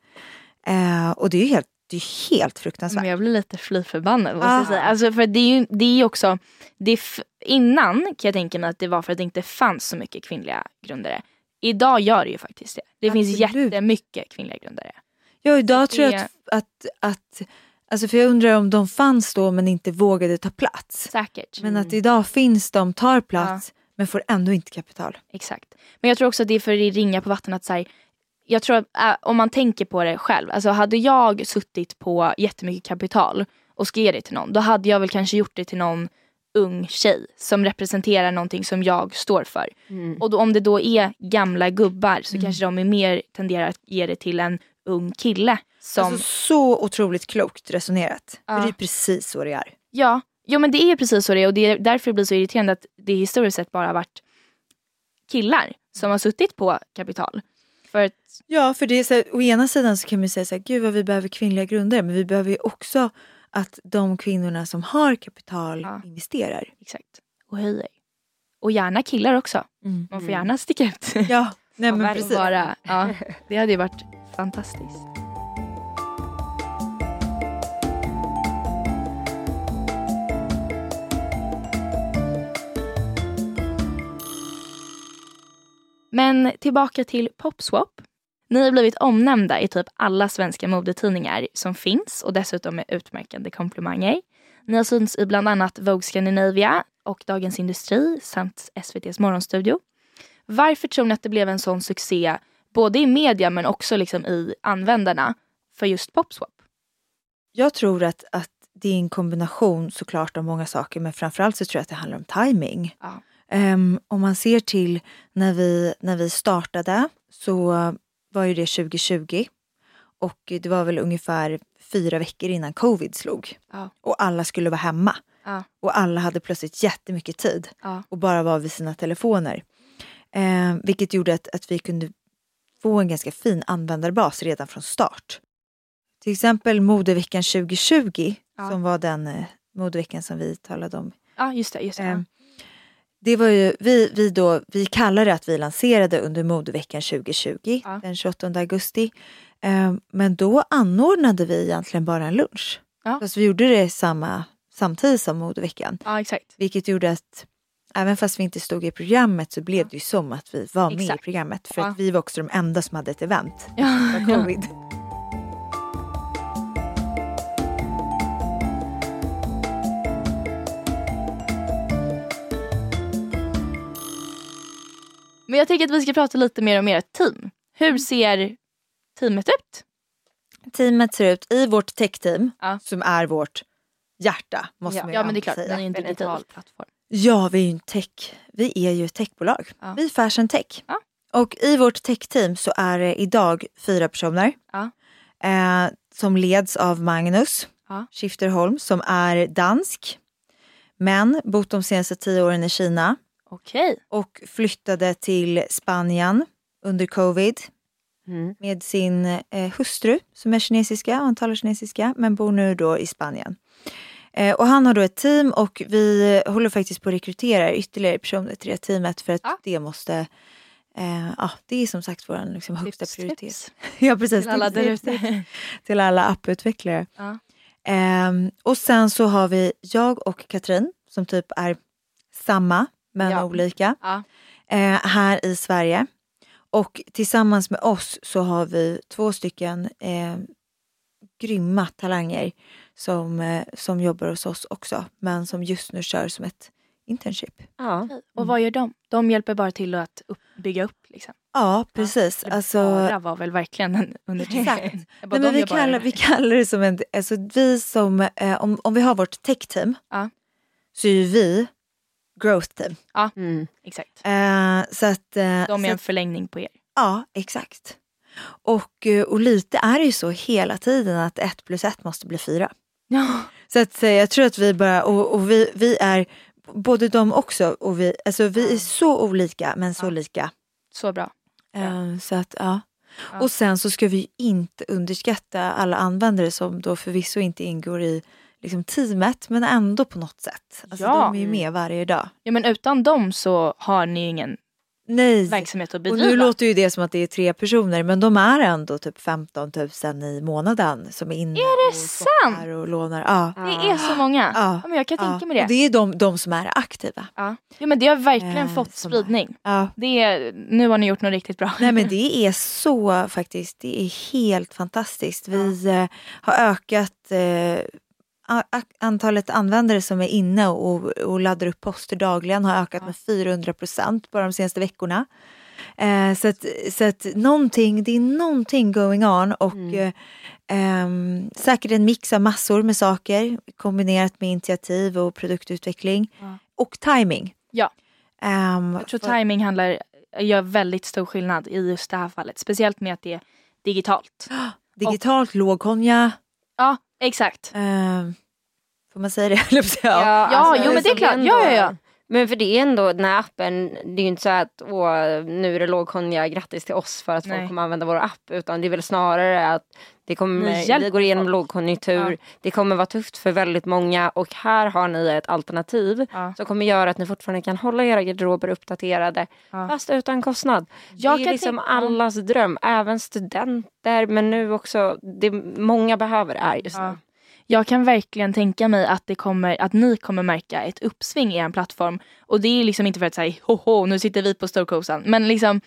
Speaker 2: Eh, och det är ju helt, det är helt fruktansvärt.
Speaker 1: Men jag blir lite fly förbannad måste jag säga. Alltså, för det är ju det är också, det är innan kan jag tänka mig att det var för att det inte fanns så mycket kvinnliga grundare. Idag gör det ju faktiskt det. Det Absolut. finns jättemycket kvinnliga grundare.
Speaker 2: Ja, idag tror jag att, att, att Alltså för jag undrar om de fanns då men inte vågade ta plats.
Speaker 1: Säkert.
Speaker 2: Men att mm. idag finns de, tar plats ja. Men får ändå inte kapital.
Speaker 1: Exakt. Men jag tror också att det är för att ringa på vattnet att så här, jag tror att äh, om man tänker på det själv, alltså hade jag suttit på jättemycket kapital och ska ge det till någon, då hade jag väl kanske gjort det till någon ung tjej som representerar någonting som jag står för. Mm. Och då, om det då är gamla gubbar så mm. kanske de är mer tenderar att ge det till en ung kille. Som...
Speaker 2: Alltså, så otroligt klokt resonerat. Ja. För det är precis så det är.
Speaker 1: Ja, jo, men det är precis så det är och det är därför det blir så irriterande att det historiskt sett bara varit killar som har suttit på kapital. För att...
Speaker 2: Ja, för det är så här, å ena sidan så kan man säga så här, gud vad vi behöver kvinnliga grundare, men vi behöver ju också att de kvinnorna som har kapital ja. investerar.
Speaker 1: Exakt, och höjer. Och gärna killar också. Mm. Man får gärna sticka ut.
Speaker 2: Ja, nej men precis.
Speaker 1: Bara, ja, det hade ju varit fantastiskt. Men tillbaka till Popswap. Ni har blivit omnämnda i typ alla svenska modetidningar som finns och dessutom med utmärkande komplimanger. Ni har synts i bland annat Vogue Scandinavia, och Dagens Industri samt SVTs morgonstudio. Varför tror ni att det blev en sån succé både i media men också liksom i användarna för just Popswap?
Speaker 2: Jag tror att, att det är en kombination såklart av många saker men framförallt så tror jag att det handlar om timing.
Speaker 1: Ja.
Speaker 2: Um, om man ser till när vi, när vi startade så var ju det 2020 och det var väl ungefär fyra veckor innan covid slog.
Speaker 1: Ja.
Speaker 2: Och alla skulle vara hemma.
Speaker 1: Ja.
Speaker 2: Och alla hade plötsligt jättemycket tid
Speaker 1: Ja.
Speaker 2: och bara var vid sina telefoner. Eh, vilket gjorde att, att vi kunde få en ganska fin användarbas redan från start. Till exempel modeveckan 2020
Speaker 1: Ja.
Speaker 2: som var den eh, modeveckan som vi talade om
Speaker 1: Ja, just det. Just det.
Speaker 2: Ehm, det var ju, vi, vi, då, vi kallar det att vi lanserade under modeveckan 2020,
Speaker 1: Ja.
Speaker 2: den 28 augusti. Ehm, men då anordnade vi egentligen bara en lunch.
Speaker 1: Ja.
Speaker 2: Fast vi gjorde det samma, samtidigt som modeveckan.
Speaker 1: ja, exakt.
Speaker 2: Vilket gjorde att även fast vi inte stod i programmet så blev det ju som att vi var med
Speaker 1: Exakt.
Speaker 2: i programmet. För
Speaker 1: Ja.
Speaker 2: att vi var också de enda som hade ett event.
Speaker 1: Ja.
Speaker 2: covid.
Speaker 1: Men jag tänker att vi ska prata lite mer om ert team. Hur ser teamet ut?
Speaker 2: Teamet ser ut i vårt techteam
Speaker 1: Ja.
Speaker 2: som är vårt hjärta. Måste
Speaker 3: Ja.
Speaker 2: man ju
Speaker 1: Ja men det är klart,
Speaker 2: säga.
Speaker 1: ni är en digital plattform.
Speaker 2: Ja, vi är ju en tech. Vi är ju ett techbolag.
Speaker 1: Ja.
Speaker 2: Vi är fashion tech.
Speaker 1: Ja.
Speaker 2: Och i vårt techteam så är det idag fyra personer.
Speaker 1: Ja.
Speaker 2: Eh, som leds av Magnus
Speaker 1: Ja.
Speaker 2: Schifterholm som är dansk. Men bott de senaste tio åren i Kina
Speaker 1: Okej.
Speaker 2: och flyttade till Spanien under covid
Speaker 3: Mm.
Speaker 2: med sin eh, hustru som är kinesiska och han talar kinesiska men bor nu då i Spanien. Eh, och han har då ett team och vi håller faktiskt på att rekrytera ytterligare personer till det teamet för att
Speaker 1: Ja.
Speaker 2: det måste eh, ja, det är som sagt vår liksom, högsta
Speaker 1: Tips,
Speaker 2: prioritet.
Speaker 1: tips.
Speaker 2: Ja precis,
Speaker 1: Till alla där
Speaker 2: till alla apputvecklare.
Speaker 1: Ja.
Speaker 2: Ehm, och sen så har vi jag och Katrin som typ är samma men
Speaker 3: Ja.
Speaker 2: olika
Speaker 1: Ja.
Speaker 2: eh, här i Sverige. Och tillsammans med oss så har vi två stycken eh, grymma talanger som, eh, som jobbar hos oss också men som just nu kör som ett internship.
Speaker 3: Ja.
Speaker 1: Och vad gör de? De hjälper bara till att upp, bygga upp liksom.
Speaker 2: Ja precis.
Speaker 1: För
Speaker 2: alltså,
Speaker 1: Bara var väl verkligen en undertryckning.
Speaker 2: Exakt.
Speaker 1: Bara,
Speaker 2: Nej, men vi, kallar, vi kallar det som en, alltså vi som, eh, om, om vi har vårt tech-team
Speaker 1: Ja.
Speaker 2: så är ju vi growth team.
Speaker 3: Mm.
Speaker 1: Exakt.
Speaker 2: Eh, så att, eh,
Speaker 1: De
Speaker 2: så
Speaker 1: är en
Speaker 2: att,
Speaker 1: förlängning på er.
Speaker 2: ja exakt. Och, eh, och lite är det ju så hela tiden att ett plus ett måste bli fyra.
Speaker 1: Ja.
Speaker 2: Så att, eh, jag tror att vi bara, och, och vi, vi är, både de också och vi, alltså vi är så olika men så
Speaker 1: Ja.
Speaker 2: lika.
Speaker 1: Så bra.
Speaker 2: Eh, så att ja.
Speaker 1: Ja.
Speaker 2: Och sen så ska vi ju inte underskatta alla användare som då förvisso inte ingår i liksom, teamet men ändå på något sätt. Alltså,
Speaker 1: Ja.
Speaker 2: De är ju med varje dag.
Speaker 1: Ja men utan dem så har ni ingen
Speaker 2: Nej.
Speaker 1: verksamhet att
Speaker 2: Och
Speaker 1: bedriva.
Speaker 2: nu låter ju det som att det är tre personer men de är ändå typ 15 000 i månaden som är inne
Speaker 1: Är det
Speaker 2: och
Speaker 1: sant?
Speaker 2: och lånar. Ja.
Speaker 1: Det är så många.
Speaker 2: Ja.
Speaker 1: Ja, men jag kan
Speaker 2: Ja.
Speaker 1: tänka mig det.
Speaker 2: Och det är de, de som är aktiva.
Speaker 1: Ja. ja men det har verkligen
Speaker 2: Eh,
Speaker 1: fått spridning.
Speaker 2: Ja.
Speaker 1: Det är, nu har ni gjort något riktigt bra.
Speaker 2: Nej men det är så faktiskt, det är helt fantastiskt. Vi eh, har ökat eh, antalet användare som är inne och, och laddar upp poster dagligen har ökat med 400 procent bara de senaste veckorna. Eh, så att, så att någonting, det är någonting going on och
Speaker 3: Mm.
Speaker 2: eh, ehm, säkert en mix av massor med saker kombinerat med initiativ och produktutveckling
Speaker 1: Ja.
Speaker 2: och timing.
Speaker 1: Ja.
Speaker 2: Ehm,
Speaker 1: Jag tror
Speaker 2: för-
Speaker 1: timing handlar, gör väldigt stor skillnad i just det här fallet. Speciellt med att det är digitalt.
Speaker 2: digitalt lågkonja.
Speaker 1: Ja, exakt.
Speaker 2: Ehm, får man säga det? säga.
Speaker 1: Ja, jo, men det är klart.
Speaker 3: ändå-
Speaker 1: Ja, ja, ja.
Speaker 3: Men för det är ändå den här appen, det är ju inte så att åh, nu är det lågkonja, grattis till oss för att
Speaker 1: Nej.
Speaker 3: folk kommer använda vår app. Utan det är väl snarare att det kommer, vi går igenom
Speaker 1: folk.
Speaker 3: lågkonjunktur,
Speaker 1: Ja.
Speaker 3: det kommer vara tufft för väldigt många och här har ni ett alternativ
Speaker 1: Ja.
Speaker 3: som kommer göra att ni fortfarande kan hålla era garderober uppdaterade
Speaker 1: Ja.
Speaker 3: fast utan kostnad.
Speaker 1: Jag
Speaker 3: det är liksom allas dröm, även studenter men nu också, det många behöver här just nu.
Speaker 1: Jag kan verkligen tänka mig att, det kommer, att ni kommer märka ett uppsving i er plattform. Och det är liksom inte för att säga hoho, nu sitter vi på storkosan. Men liksom,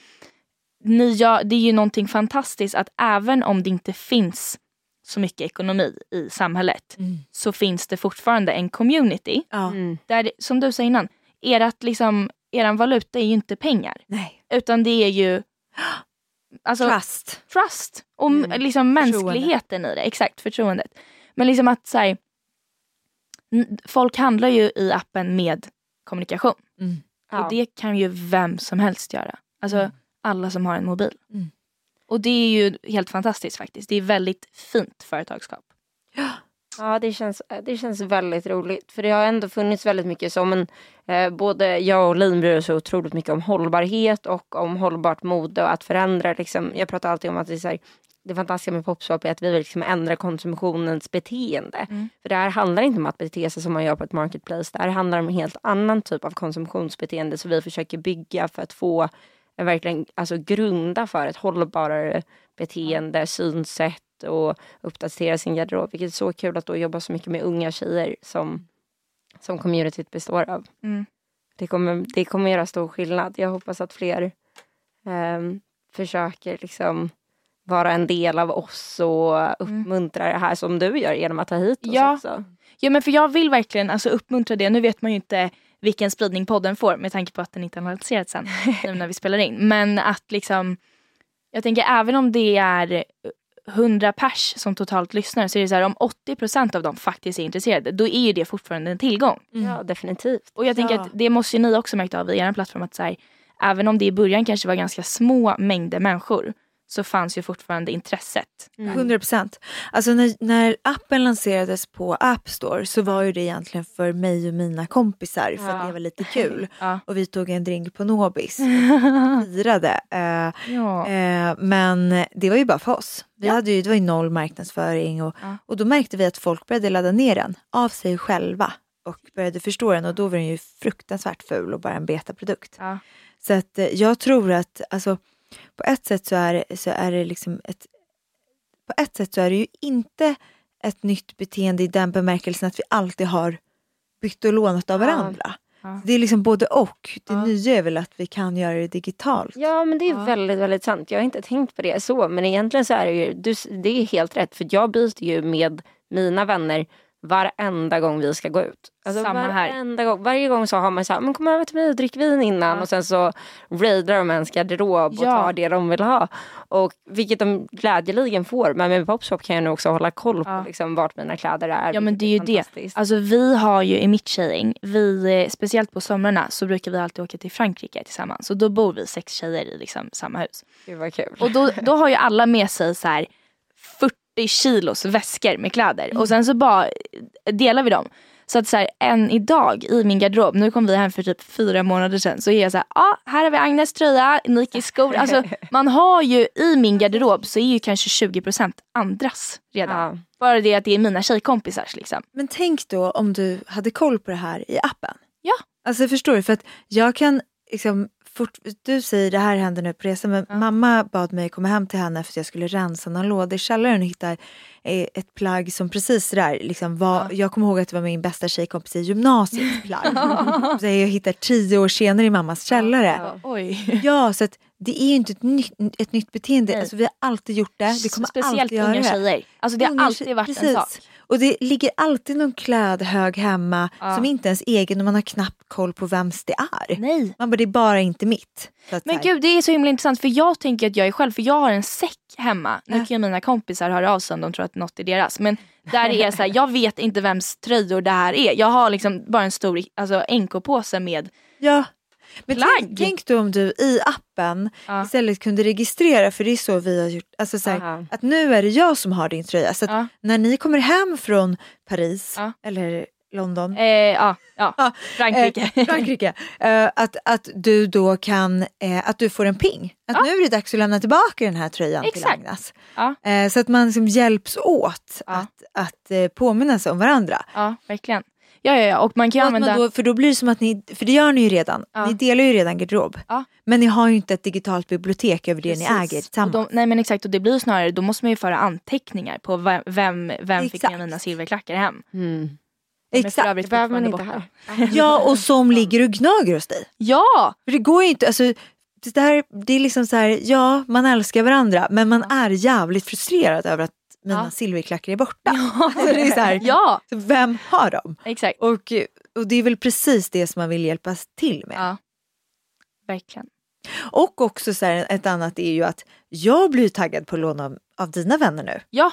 Speaker 1: ni gör, det är ju någonting fantastiskt att även om det inte finns så mycket ekonomi i samhället mm. så finns det fortfarande en community. Ja. Mm. Där, som du sa innan, ert, liksom, eran valuta är ju inte pengar.
Speaker 2: Nej.
Speaker 1: Utan det är ju
Speaker 2: alltså, trust.
Speaker 1: trust och mm. liksom mänskligheten i det. Exakt, förtroendet. Men liksom att så här, folk handlar ju i appen med kommunikation. Mm. Ja. Och det kan ju vem som helst göra. Alltså mm. alla som har en mobil. Mm. Och det är ju helt fantastiskt faktiskt. Det är väldigt fint företagskap.
Speaker 3: Ja, det känns, det känns väldigt roligt. För det har ändå funnits väldigt mycket som en... Eh, både jag och Lin bryr oss så otroligt mycket om hållbarhet och om hållbart mode och att förändra. Liksom, jag pratar alltid om att det är, så här, det fantastiska med Popswap är att vi vill liksom ändra konsumtionens beteende. Mm. För det här handlar inte om att bete sig som man gör på ett marketplace. Det här handlar om en helt annan typ av konsumtionsbeteende som vi försöker bygga för att få verkligen alltså, grunda för ett hållbarare beteende, synsätt och uppdatera sin garderob. Vilket är så kul att då jobba så mycket med unga tjejer som, som communityt består av. Mm. Det, kommer, det kommer göra stor skillnad. Jag hoppas att fler eh, försöker liksom vara en del av oss och mm. uppmuntra det här som du gör genom att ta hit oss
Speaker 1: ja.
Speaker 3: också.
Speaker 1: Ja men för jag vill verkligen alltså, uppmuntra det. Nu vet man ju inte vilken spridning podden får med tanke på att den inte har lanserats sen nu när vi spelar in. Men att liksom jag tänker även om det är 100 pers som totalt lyssnar så är det så här om 80% av dem faktiskt är intresserade då är ju det fortfarande en tillgång.
Speaker 3: Mm. Ja definitivt.
Speaker 1: Och jag tänker
Speaker 3: ja.
Speaker 1: att det måste ju ni också märkt av i er plattform att så här, även om det i början kanske var ganska små mängder människor så fanns ju fortfarande intresset.
Speaker 2: Mm. 100%. Alltså när, när appen lanserades på App Store så var ju det egentligen för mig och mina kompisar för ja. att det var lite kul. Ja. Och vi tog en drink på Nobis och firade. Uh, ja. uh, men det var ju bara för oss. Vi hade ju, det var ju noll marknadsföring och, och då märkte vi att folk började ladda ner den av sig själva och började förstå den och då var den ju fruktansvärt ful och bara en betaprodukt. Så att uh, jag tror att alltså på ett sätt så är det, så är det liksom ett på ett sätt så är det ju inte ett nytt beteende i den bemärkelsen att vi alltid har bytt och lånat av varandra. Ja. Det är liksom både och. Det ja. nya är väl att vi kan göra det digitalt.
Speaker 3: Ja men det är ja. väldigt väldigt sant. Jag har inte tänkt på det så men egentligen så är det ju, det är helt rätt för jag byter ju med mina vänner varenda gång vi ska gå ut. Alltså Samma här. Gång, varje gång så har man så här, men kom över till mig och drick vin innan ja. och sen så raidar de ens garderob och ja. tar det de vill ha. Och vilket de glädjeligen får. Men med Popshop kan jag nu också hålla koll på ja. liksom, vart mina kläder är.
Speaker 1: Ja men det är ju det. Alltså vi har ju i mitt tjejgäng, vi, eh, speciellt på somrarna så brukar vi alltid åka till Frankrike tillsammans. Och då bor vi sex tjejer i liksom, samma hus.
Speaker 3: Det var kul.
Speaker 1: Och då, då har ju alla med sig så här 40 kilos väskor med kläder mm. och sen så bara delar vi dem. Så att så här, än idag i min garderob, nu kom vi hem för typ fyra månader sedan, så är jag så här, ah, här har vi Agnes tröja, Nike skor. Alltså, man har ju i min garderob så är ju kanske 20% andras redan. Ja. Bara det att det är mina tjejkompisars liksom.
Speaker 2: Men tänk då om du hade koll på det här i appen.
Speaker 1: Ja.
Speaker 2: Alltså förstår du? För att jag kan liksom fort, du säger det här händer nu på resan men ja. mamma bad mig komma hem till henne för att jag skulle rensa några lådor i källaren och hitta eh, ett plagg som precis där liksom var, ja. jag kommer ihåg att det var min bästa tjejkompis i gymnasiet plagg. så jag hittar tio år senare i mammas källare.
Speaker 1: Ja, Oj.
Speaker 2: ja så att det är ju inte ett nytt, ett nytt beteende, alltså, vi har alltid gjort det, vi kommer
Speaker 1: Speciellt
Speaker 2: alltid göra
Speaker 1: det. Speciellt unga tjejer, alltså, det har alltid varit precis. en sak.
Speaker 2: Och det ligger alltid någon klädhög hemma ja. som inte ens egen och man har knappt koll på vems det är.
Speaker 1: Nej.
Speaker 2: Man bara, det är bara inte mitt.
Speaker 1: Men gud det är så himla intressant för jag tänker att jag är själv, för jag har en säck hemma. Nu kan ju mina kompisar höra av sig om de tror att något är deras. Men där är så här, jag vet inte vems tröjor det här är. Jag har liksom bara en stor alltså, NK-påse med
Speaker 2: ja. Men tänk, tänk då om du i appen ja. istället kunde registrera, för det är så vi har gjort, alltså så här, att nu är det jag som har din tröja. Så ja. när ni kommer hem från Paris ja. eller London.
Speaker 1: Eh, ja, ja. Frankrike.
Speaker 2: Eh, Frankrike. Eh, att, att du då kan, eh, att du får en ping. Att nu är det dags att lämna tillbaka den här tröjan Exakt. till Agnes. Eh, så att man liksom hjälps åt att, att eh, påminna sig om varandra.
Speaker 1: Ja, verkligen. Ja, ja, ja. och man kan och använda...
Speaker 2: Då, för då blir det som att ni, för det gör ni ju redan, ja. ni delar ju redan garderob. Ja. Men ni har ju inte ett digitalt bibliotek över det Precis. ni äger tillsammans.
Speaker 1: Då, nej men exakt och det blir snarare, då måste man ju föra anteckningar på vem, vem, vem fick med mina silverklackar hem. Mm.
Speaker 2: Exakt.
Speaker 3: Det behöver man inte här.
Speaker 2: Ja och som ligger och gnager hos dig.
Speaker 1: Ja!
Speaker 2: För det går ju inte, alltså, det, här, det är liksom så här, ja man älskar varandra men man är jävligt frustrerad över att mina
Speaker 1: Ja.
Speaker 2: silverklackar är borta.
Speaker 1: Ja.
Speaker 2: Alltså det är så här,
Speaker 1: ja,
Speaker 2: så vem har dem?
Speaker 1: exakt.
Speaker 2: Och, och det är väl precis det som man vill hjälpa till med.
Speaker 1: Ja. Verkligen.
Speaker 2: Och också så här, ett annat är ju att jag blir taggad på att låna av, av dina vänner nu.
Speaker 1: Ja,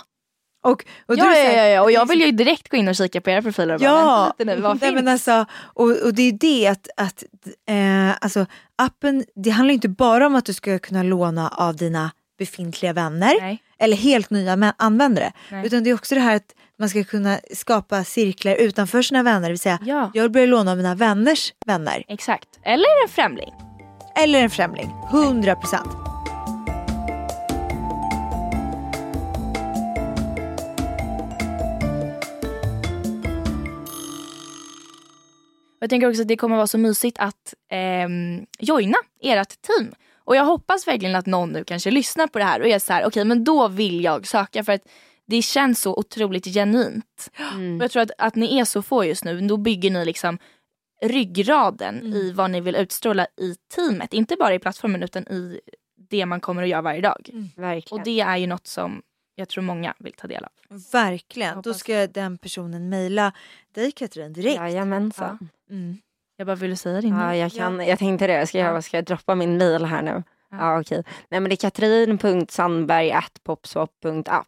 Speaker 2: Och, och
Speaker 1: ja,
Speaker 2: är så
Speaker 1: ja,
Speaker 2: här-
Speaker 1: ja, ja, och jag
Speaker 2: liksom-
Speaker 1: vill ju direkt gå in och kika på era profiler och bara,
Speaker 2: Ja,
Speaker 1: lite nu, vad
Speaker 2: Nej,
Speaker 1: finns?
Speaker 2: men alltså, och, och det är det att, att eh, alltså, appen, det handlar inte bara om att du ska kunna låna av dina befintliga vänner
Speaker 1: Nej.
Speaker 2: eller helt nya användare.
Speaker 1: Nej.
Speaker 2: Utan det är också det här att man ska kunna skapa cirklar utanför sina vänner. Det vill säga,
Speaker 1: Ja,
Speaker 2: jag börjar låna av mina vänners vänner.
Speaker 1: exakt. Eller en främling.
Speaker 2: Eller en främling. 100 procent.
Speaker 1: Jag tänker också att det kommer vara så mysigt att ehm, joina ert team. Och jag hoppas verkligen att någon nu kanske lyssnar på det här och är så här, okej men då vill jag söka för att det känns så otroligt genuint.
Speaker 3: Mm.
Speaker 1: Och jag tror att, att ni är så få just nu, då bygger ni liksom ryggraden
Speaker 2: Mm.
Speaker 1: i vad ni vill utstråla i teamet. Inte bara i plattformen utan i det man kommer att göra varje dag.
Speaker 3: Verkligen.
Speaker 1: Och det är ju något som jag tror många vill ta del av.
Speaker 2: Verkligen. Då ska den personen mejla dig Katrin direkt.
Speaker 3: Jajamensan.
Speaker 2: Mm.
Speaker 1: Jag bara ville säga det innan.
Speaker 3: Ja, jag, kan, jag tänkte det. Ska jag,
Speaker 1: Ja.
Speaker 3: ska jag droppa min mail här nu?
Speaker 1: Ja.
Speaker 3: Ja, okej. Nej, men det är katrin.sandberg.popswap.app.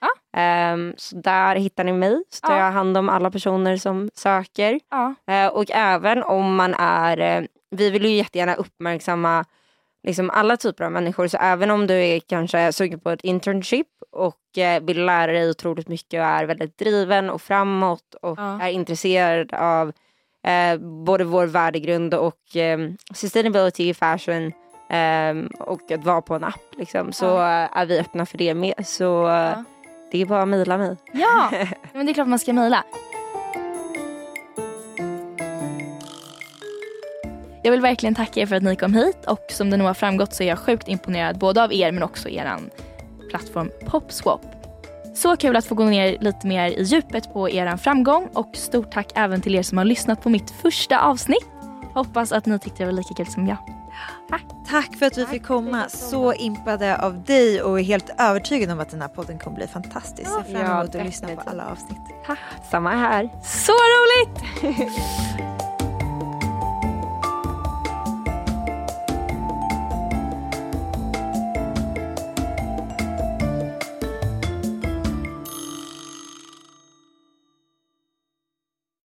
Speaker 1: Ja.
Speaker 3: Ehm, så där hittar ni mig. Så tar
Speaker 1: Ja.
Speaker 3: jag hand om alla personer som söker.
Speaker 1: Ja.
Speaker 3: Eh, och även om man är, eh, vi vill ju jättegärna uppmärksamma liksom alla typer av människor. Så även om du är kanske sugen på ett internship och eh, vill lära dig otroligt mycket och är väldigt driven och framåt och
Speaker 1: Ja.
Speaker 3: är intresserad av eh, både vår värdegrund och eh, sustainability, fashion eh, och att vara på en app. Liksom, så eh, är vi öppna för det med. Så eh,
Speaker 1: Ja.
Speaker 3: det är bara att mejla mig.
Speaker 1: Ja, men det är klart man ska mejla. Jag vill verkligen tacka er för att ni kom hit och som det nog har framgått så är jag sjukt imponerad både av er men också eran plattform Popswap. Så kul att få gå ner lite mer i djupet på eran framgång och stort tack även till er som har lyssnat på mitt första avsnitt. Hoppas att ni tyckte det var lika kul som jag.
Speaker 2: Tack för att vi fick komma. Så impade av dig och är helt övertygad om att den här podden kommer bli fantastisk. Jag ser fram emot att lyssna på alla avsnitt.
Speaker 3: Samma här.
Speaker 1: Så roligt!